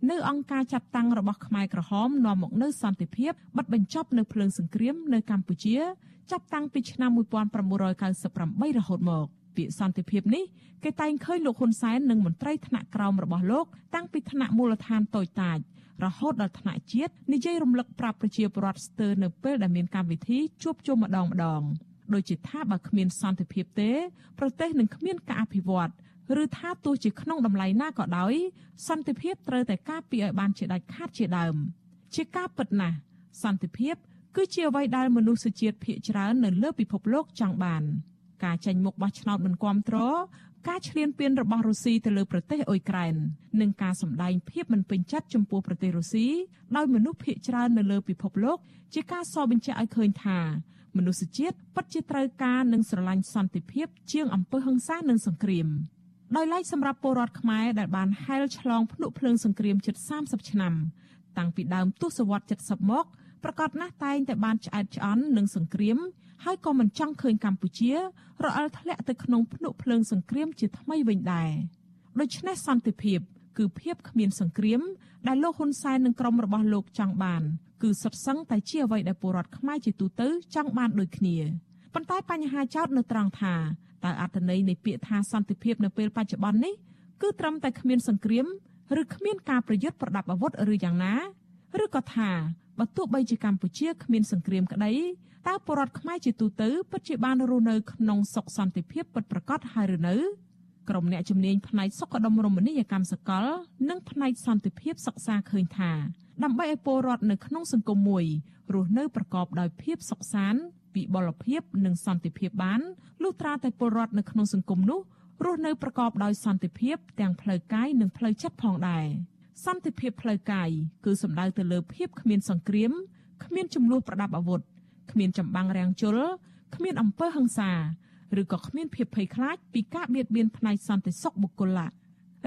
នៅអង្គការចាត់តាំងរបស់ខ្មែរក្រហមនាំមកនូវសន្តិភាពបិទបញ្ចប់នៅភ្លើងសង្គ្រាមនៅកម្ពុជាចាប់តាំងពីឆ្នាំ1998រហូតមកពាក្យសន្តិភាពនេះគេតែងឃើញលោកហ៊ុនសែននិងមន្ត្រីថ្នាក់ក្រោមរបស់លោកតាំងពីថ្នាក់មូលដ្ឋានតូចតាច រហូតដល់ថ្នាក់ជាតិនិយាយរំលឹកប្រាប់ប្រជាពលរដ្ឋស្ទើរនៅពេលដែលមានកម្មវិធីជួបជុំម្ដងម្ដងដូចជាថាបើគ្មានសន្តិភាពទេ ប្រទេសនឹងគ្មានការអភិវឌ្ឍឬថាទោះជាក្នុងតម្លៃណាក៏ដោយ សន្តិភាពត្រូវតែការពារឲ្យបានជាដាច់ខាតជាដើម ជាការពិតណាស់សន្តិភាព គឺជាអ្វីដែលមនុស្សជាតិភាគច្រើននៅលើពិភពលោកចង់បាន ការចេញមុខបោះឆ្នោតមិនគ្រប់គ្រងការឈ្លានពានរបស់រុស្ស៊ីទៅលើប្រទេសអ៊ុយក្រែននិងការសម្ដែងភាពមិនពេញចិត្តចំពោះប្រទេសរុស្ស៊ីដោយមនុស្សភាគច្រើននៅលើពិភពលោក ជាការសបញ្ជាក់ឲ្យឃើញថាមនុស្សជាតិពិតជាត្រូវការនិងស្រឡាញ់សន្តិភាពជាងអំពើហិង្សានិងសង្គ្រាមដោយឡែកសម្រាប់ពលរដ្ឋខ្មែរដែលបានហែលឆ្លងភ្នក់ភ្លើងសង្គ្រាមជិត30ឆ្នាំ តាំងពីដើមទសវត្សរ៍70មកប្រកាសណាស់តែងតែបានឆ្អែតឆ្អន់នឹងសង្គ្រាម ហើយក៏មិនចង់ឃើញកម្ពុជារអិលធ្លាក់ទៅក្នុងភ្នក់ភ្លើងសង្គ្រាមជាថ្មីវិញដែរដូច្នេះសន្តិភាពគឺភាពគ្មានសង្គ្រាមដែលលោកហ៊ុនសែននិងក្រុមរបស់លោកចង់បាន គឺសុទ្ធសឹងតែជាអ្វីដែលពលរដ្ឋខ្មែរជាទូទៅចង់បានដូចគ្នាប៉ុន្តែបញ្ហាចោតនៅត្រង់ថាតើអត្ថន័យនៃពាក្យថាសន្តិភាពនៅពេលបច្ចុប្បន្ននេះគឺត្រឹមតែគ្មានសង្គ្រាមឬគ្មានការប្រយុទ្ធប្រដាប់អាវុធឬយ៉ាងណាឬក៏ថា បើទោះបីជាកម្ពុជាគ្មានសង្គ្រាមក្តីតើពលរដ្ឋខ្មែរជាទូទៅពិតជាបានរស់នៅក្នុងសុខសន្តិភាពពិតប្រាកដហើយឬនៅក្រុមអ្នកជំនាញផ្នែកសុខដុមរមណីយកម្មសកល និងផ្នែកសន្តិភាពសិក្សាឃើញថាដើម្បីឲ្យពលរដ្ឋនៅក្នុងសង្គមមួយរស់នៅប្រកបដោយភាពសុខសាន្តវិបលភាពនិងសន្តិភាពបានលុះត្រាតែពលរដ្ឋនៅក្នុងសង្គមនោះរស់នៅប្រកបដោយសន្តិភាពទាំងផ្លូវកាយនិងផ្លូវចិត្តផងដែរ សន្តិភាពផ្លូវកាយគឺសំដៅទៅលើភាពគ្មានសង្គ្រាមគ្មានចំនួនប្រដាប់អាវុធគ្មានចម្បាំងរាំងជលគ្មានអំពើហិង្សាឬក៏គ្មានភាពភ័យខ្លាចពីការបៀតបៀនផ្នែកសន្តិសុខបុគ្គល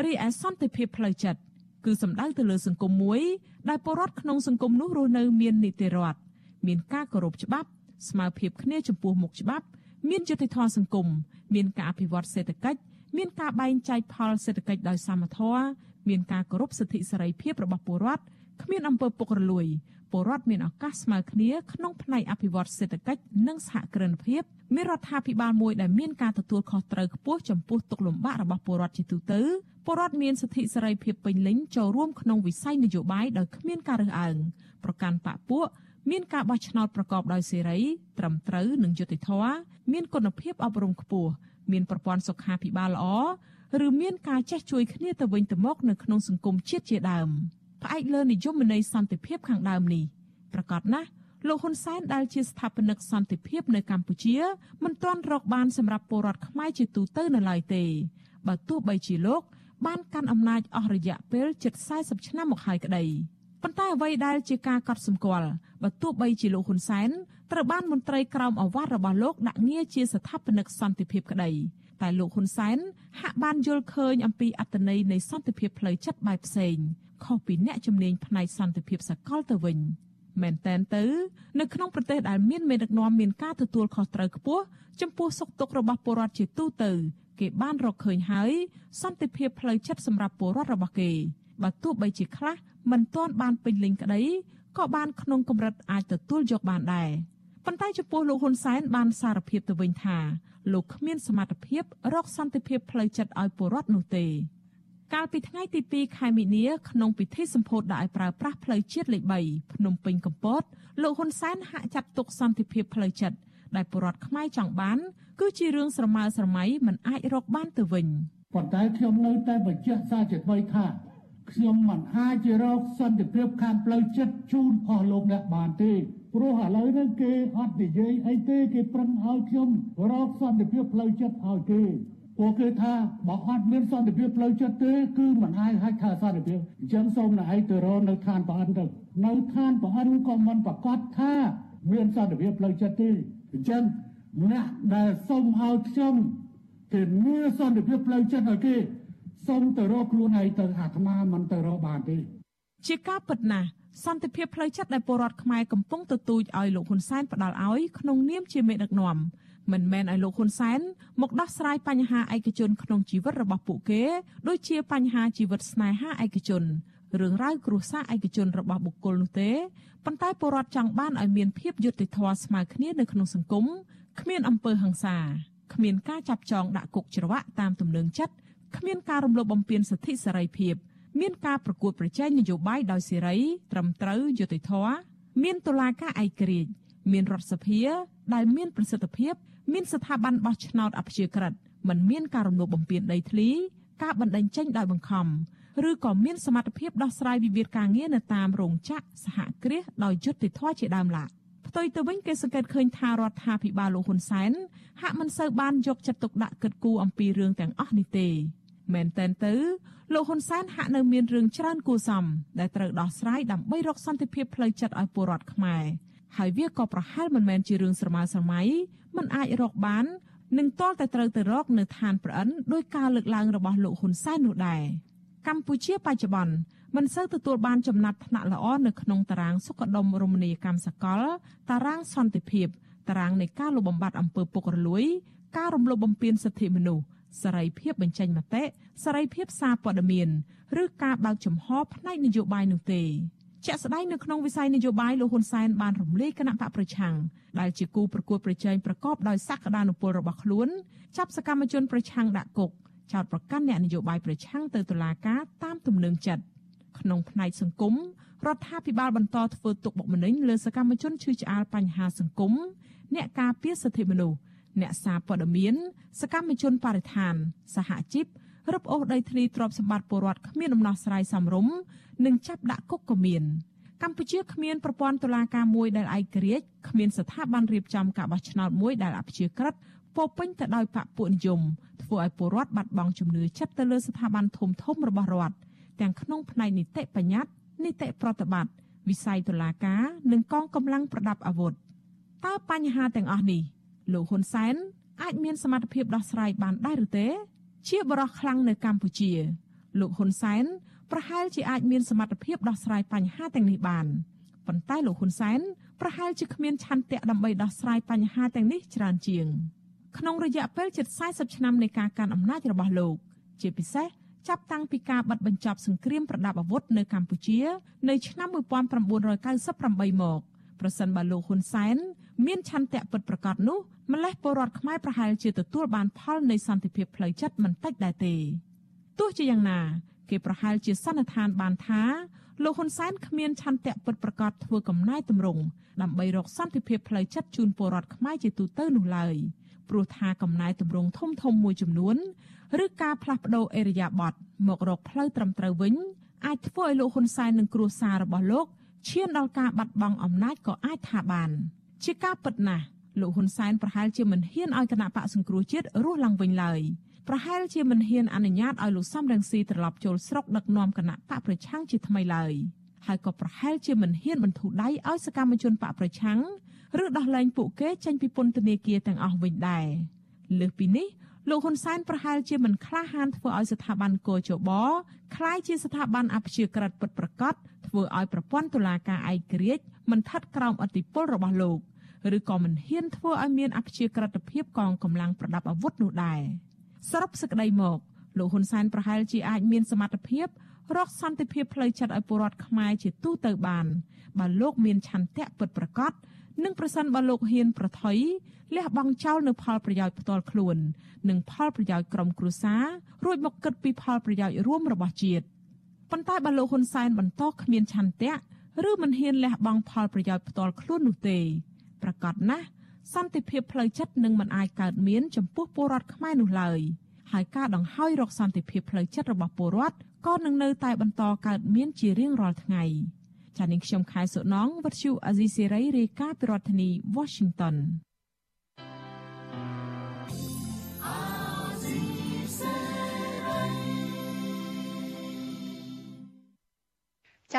រីឯសន្តិភាពផ្លូវចិត្តគឺសំដៅទៅលើសង្គមមួយដែលពលរដ្ឋក្នុងសង្គមនោះរស់នៅមាននីតិរដ្ឋមានការគោរពច្បាប់ស្មើភាពគ្នាចំពោះមុខច្បាប់ មានយុត្តិធម៌សង្គមមានការអភិវឌ្ឍសេដ្ឋកិច្ចមានការបែងចែកផលសេដ្ឋកិច្ចដោយសមធម៌ មានការគោរពសិទ្ធិសេរីភាពរបស់ពលរដ្ឋគ្មានអំពើពុករលួយពលរដ្ឋមានឱកាសស្មើគ្នាក្នុងផ្នែកអភិវឌ្ឍសេដ្ឋកិច្ចនិងសហគ្រិនភាពមានរដ្ឋាភិបាលមួយដែលមានការទទួលខុសត្រូវខ្ពស់ចំពោះទុកលំបាករបស់ពលរដ្ឋជាទូទៅពលរដ្ឋមានសិទ្ធិសេរីភាពពេញលេញចូលរួមក្នុងវិស័យនយោបាយដោយគ្មានការរើសអើងប្រកាន់បកពួកមានការបោះឆ្នោតប្រកបដោយសេរីត្រឹមត្រូវនិងយុត្តិធម៌មានគុណភាពអប់រំខ្ពស់មានប្រព័ន្ធសុខាភិបាលល្អ ឬមានការចេះជួយគ្នាទៅវិញទៅមកនៅក្នុងសង្គមជាតិជាដើមផ្អែកលើនិយមន័យសន្តិភាពខាងដើមនេះប្រកាសណាស់លោកហ៊ុនសែនដែលជាស្ថាបនិកសន្តិភាពនៅកម្ពុជាមិនទាន់រកបានសម្រាប់ពលរដ្ឋខ្មែរជាទូទៅនៅឡើយទេបើទោះបីជាលោក បានកាន់អំណាចអស់រយៈពេលជិត40ឆ្នាំមកហើយក្តីប៉ុន្តែអ្វីដែលជាការកត់សម្គាល់បើទោះបីជាលោកហ៊ុនសែនត្រូវបានមន្ត្រីក្រមអាវ៉ាត់របស់លោកដាក់ងារជាស្ថាបនិកសន្តិភាពក្តី តែលោកហ៊ុនសែនហាក់បានយល់ឃើញអំពីអត្តន័យនៃសន្តិភាពផ្លូវចិត្តបែបផ្សេងខុសពីអ្នកជំនាញផ្នែកសន្តិភាពសកលទៅវិញមែនតែនទៅនៅក្នុងប្រទេសដែលមានមេដឹកនាំមានការទទួលខុសត្រូវខ្ពស់ចំពោះសុខទុក្ខរបស់ពលរដ្ឋជាទូទៅគេបានរកឃើញហើយសន្តិភាពផ្លូវចិត្តសម្រាប់ពលរដ្ឋរបស់គេបើទោះបីជាខ្លះមិនទាន់បានពេញលេញក្តីក៏បានក្នុងកម្រិតអាចទទួលយកបានដែរ ប៉ុន្តែចំពោះលោកហ៊ុនសែនបានសារភាពទៅវិញថាលោកគ្មានសមត្ថភាពរកសន្តិភាពផ្លូវចិត្តឲ្យពលរដ្ឋនោះទេកាលពីថ្ងៃទី2ខែមីនាក្នុងពិធីសម្ពោធដាក់ឲ្យប្រើប្រាស់ផ្លូវជាតិលេខ3ភ្នំពេញកំពតលោកហ៊ុនសែនហាក់ចាត់ទុកសន្តិភាពផ្លូវចិត្តដែលពលរដ្ឋខ្មែរចង់បានគឺជារឿងស្រមើស្រមៃមិនអាចរកបានទៅវិញប៉ុន្តែខ្ញុំនៅតែបញ្ជាក់សារជាថ្មីថាខ្ញុំមិនអាចរកសន្តិភាពខាងផ្លូវចិត្តជូនអស់លោកអ្នកបានទេ ព្រោះឥឡូវនេះគេអត់និយាយអីទេគេប្រឹងឲ្យខ្ញុំរកសន្តិភាពផ្លូវចិត្តឲ្យទេពួកគេថាបើអត់មានសន្តិភាពផ្លូវចិត្តទេគឺមិនអាចហៅថាសន្តិភាពអញ្ចឹងសូមណែឯងទៅរកនៅឋានប្រអិនទៅនៅឋានប្រអិនក៏មិនប្រកាសថាមានសន្តិភាពផ្លូវចិត្តទេអញ្ចឹងអ្នកដែលសូមឲ្យខ្ញុំគេមានសន្តិភាពផ្លូវចិត្តឲ្យគេសូមទៅរកខ្លួនឯងទៅអាត្មាមិនទៅរកបានទេជាការពិតណាស់ សន្តិភាពផ្លូវចិត្តដែលពលរដ្ឋខ្មែរកំពុងទទូចឲ្យលោកហ៊ុនសែនផ្ដាល់ឲ្យក្នុងនាមជាមេដឹកនាំមិនមែនឲ្យលោកហ៊ុនសែនមកដោះស្រាយបញ្ហាឯកជនក្នុងជីវិតរបស់ពួកគេដូចជាបញ្ហាជីវិតស្នេហាឯកជនរឿងរ៉ាវគ្រួសារឯកជនរបស់បុគ្គលនោះទេប៉ុន្តែពលរដ្ឋចង់បានឲ្យមានភាពយុត្តិធម៌ស្មើគ្នានៅក្នុងសង្គមគ្មានអំពើហិង្សាគ្មានការចាប់ចងដាក់គុកច្រវាក់តាមទំនឹងចិត្តគ្មានការរំលោភបំពានសិទ្ធិសេរីភាព មានការប្រកួតប្រជែងនយោបាយដោយសេរី ត្រឹមត្រូវយុត្តិធម៌មានតុលាការឯករាជ្យមានរដ្ឋសភាដែលមានប្រសិទ្ធភាព មានស្ថាប័នបោះឆ្នោតអព្យាក្រឹតមិនមានការរំលោភបំពានដីធ្លីការបណ្តេញចេញដោយបង្ខំឬក៏មានសមត្ថភាពដោះស្រាយវិវាទការងារនៅតាមរោងចក្រសហគ្រាសដោយយុត្តិធម៌ជាដើមឡើយផ្ទុយទៅវិញគេសង្កេតឃើញថារដ្ឋាភិបាលលោកហ៊ុនសែនហាក់មិនសូវបានយកចិត្តទុកដាក់គិតគូរអំពីរឿងទាំងអស់នេះទេ មែនតែនទៅលោកហ៊ុនសែនហាក់នៅមានរឿងច្រើនគួរសមដែលត្រូវដោះស្រាយដើម្បីរកសន្តិភាពផ្លូវចិត្តឲ្យពលរដ្ឋខ្មែរហើយវាក៏ប្រហែលមិនមែនជារឿងស្រមើស្រមៃមិនអាចរកបាននឹងតលតែត្រូវទៅរកនៅឋានប្រអិនដោយការលើកឡើងរបស់លោកហ៊ុនសែននោះដែរកម្ពុជាបច្ចុប្បន្នមិនសូវទទួលបានចំណាត់ថ្នាក់ល្អនៅក្នុងតារាងសុខដុមរមណីយកម្មសកល តារាងសន្តិភាពតារាងនៃការលុបបំបាត់អំពើពុករលួយ ការរំលោភបំពានសិទ្ធិមនុស្ស សេរីភាពបញ្ចេញមតិសេរីភាពសារព័ត៌មានឬការបើកចំហផ្នែកនយោបាយនោះទេជាក់ស្ដែងនៅក្នុងវិស័យនយោបាយលោកហ៊ុនសែនបានរំលាយគណៈបកប្រឆាំងដែលជាគូប្រកួតប្រជែងប្រកបដោយសក្តានុពលរបស់ខ្លួនចាប់សកម្មជនប្រឆាំងដាក់គុកចោតប្រកាន់អ្នកនយោបាយប្រឆាំងទៅតុលាការតាមទំនឹងចិត្តក្នុងផ្នែកសង្គមរដ្ឋាភិបាលបន្តធ្វើទុកបុកម្នេញលើសកម្មជនឈឺឆ្អាលបញ្ហាសង្គមអ្នកការពារសិទ្ធិមនុស្ស អ្នកសារព័ត៌មាន សកម្មជនបរិស្ថាន សហជីពរឹបអូសដីធ្លីទ្រព្យសម្បត្តិពលរដ្ឋគ្មានដំណោះស្រាយសមរម្យនិងចាប់ដាក់គុកក៏មានកម្ពុជាគ្មានប្រព័ន្ធតុលាការមួយដែលឯករាជ្យគ្មានស្ថាប័នរៀបចំការបោះឆ្នោតមួយដែលអព្យាក្រឹតពោពេញទៅដោយបកពួកនិយមធ្វើឲ្យពលរដ្ឋបាត់បង់ជំនឿចិត្តទៅលើស្ថាប័នធំធំរបស់រដ្ឋទាំងក្នុងផ្នែកនីតិបញ្ញត្តិនីតិប្រតិបត្តិវិស័យតុលាការនិងកងកម្លាំងប្រដាប់អាវុធតើបញ្ហាទាំងអស់នេះ លោកហ៊ុនសែនអាចមានសមត្ថភាពដោះស្រាយបានដែរឬទេ ជាបរិះខ្លាំងនៅកម្ពុជា លោកហ៊ុនសែនប្រហែលជាអាចមានសមត្ថភាពដោះស្រាយបញ្ហាទាំងនេះបានប៉ុន្តែលោកហ៊ុនសែនប្រហែលជាគ្មានឆន្ទៈដើម្បីដោះស្រាយបញ្ហាទាំងនេះច្រើនជាង ក្នុងរយៈពេលជិត40ឆ្នាំនៃការកាន់អំណាចរបស់លោក ជាពិសេសចាប់តាំងពីការបិទបញ្ចប់សង្គ្រាមប្រដាប់អាវុធនៅកម្ពុជា នៅឆ្នាំ1998មកប្រសិនបើលោកហ៊ុនសែន មានឆន្ទៈពិតប្រាកដនោះម្លេះពលរដ្ឋខ្មែរប្រហែលជាទទួលបានផលនៃសន្តិភាពផ្លូវចិត្តមិនតិចដែរទេទោះជាយ៉ាងណា គេប្រហែលជាសន្និដ្ឋានបានថាលោកហ៊ុនសែនគ្មានឆន្ទៈពិតប្រាកដធ្វើកំណែតម្រង់ដើម្បីរកសន្តិភាពផ្លូវចិត្តជូនពលរដ្ឋខ្មែរជាទូទៅនោះឡើយព្រោះថាកំណែតម្រង់ធំធំមួយចំនួនឬការផ្លាស់ប្ដូរអេរយាប័តមករកផ្លូវត្រឹមត្រូវវិញអាចធ្វើឲ្យលោកហ៊ុនសែននិងគ្រួសាររបស់លោកឈានដល់ការបាត់បង់អំណាចក៏អាចថាបាន ជាការពិតណាស់លោកហ៊ុនសែនប្រហែលជាមិនហ៊ានឲ្យគណៈបកសង្គ្រោះជាតិរស់ឡើងវិញឡើយប្រហែលជាមិនហ៊ានអនុញ្ញាតឲ្យលោកសំរងស៊ីត្រឡប់ចូលស្រុកដឹកនាំគណៈបកប្រឆាំងជាថ្មីឡើយហើយក៏ប្រហែលជាមិនហ៊ានបន្ធូរដៃឲ្យសកម្មជនបកប្រឆាំងឬដោះលែងពួកគេចេញពីពន្ធនាគារទាំងអស់វិញដែរលើសពីនេះលោកហ៊ុនសែនប្រហែលជាមិនក្លាហានធ្វើឲ្យស្ថាប័នកោជបคล้ายជាស្ថាប័នអព្យាក្រឹតពិតប្រាកដធ្វើឲ្យប្រព័ន្ធតុលាការឯករាជ្យមិនថិតក្រោមអធិបុលរបស់លោក ឬក៏មិនហ៊ានធ្វើឲ្យមានអព្យាក្រឹតភាពកងកម្លាំងប្រដាប់អាវុធនោះដែរសរុបសេចក្តីមកលោកហ៊ុនសែនប្រហែលជាអាចមានសមត្ថភាពរកសន្តិភាពផ្លូវចិត្តឲ្យពលរដ្ឋខ្មែរជាទូទៅបានបើលោកមានឆន្ទៈពិតប្រាកដនិងប្រសិនបើលោកហ៊ានប្រថុយលះបង់ចោលនៅផលប្រយោជន៍ផ្ទាល់ខ្លួន និងផលប្រយោជន៍ក្រុមគ្រួសាររួចមកគិតពីផលប្រយោជន៍រួមរបស់ជាតិប៉ុន្តែបើលោកហ៊ុនសែនបន្តគ្មានឆន្ទៈឬមិនហ៊ានលះបង់ផលប្រយោជន៍ផ្ទាល់ខ្លួននោះទេ ប្រកាសណាស់សន្តិភាពផ្លូវចិត្តនឹងមិនអាចកើតមានចំពោះពលរដ្ឋខ្មែរនោះឡើយហើយការដង្ហោយរកសន្តិភាពផ្លូវចិត្តរបស់ពលរដ្ឋក៏នឹងនៅតែបន្តកើតមានជារៀងរាល់ថ្ងៃចា៎នាងខ្ញុំខែសុណងវັດឈូអាស៊ីសេរីរាយការណ៍ពីរដ្ឋធានី Washington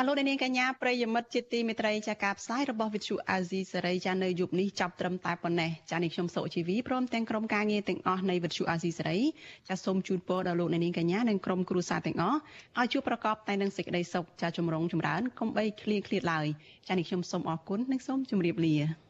ចាលោកនាងកញ្ញាប្រិយមិត្តជាទីមេត្រីចាការផ្សាយរបស់វិទ្យុអាស៊ីសេរីចានៅយប់នេះចាប់ត្រឹមតែប៉ុណ្ណេះចានេះខ្ញុំសុជីវីព្រមទាំងក្រុមការងារទាំងអស់នៃវិទ្យុអាស៊ីសេរីចាសូមជូនពរដល់លោកនាងកញ្ញានិងក្រុមគ្រួសារទាំងអស់ឲ្យជួបប្រកបតែនឹងសេចក្តីសុខចាចម្រុងចម្រើនកុំបីឃ្លៀងឃ្លាតឡើយចានេះខ្ញុំសូមអរគុណនិងសូមជម្រាបលា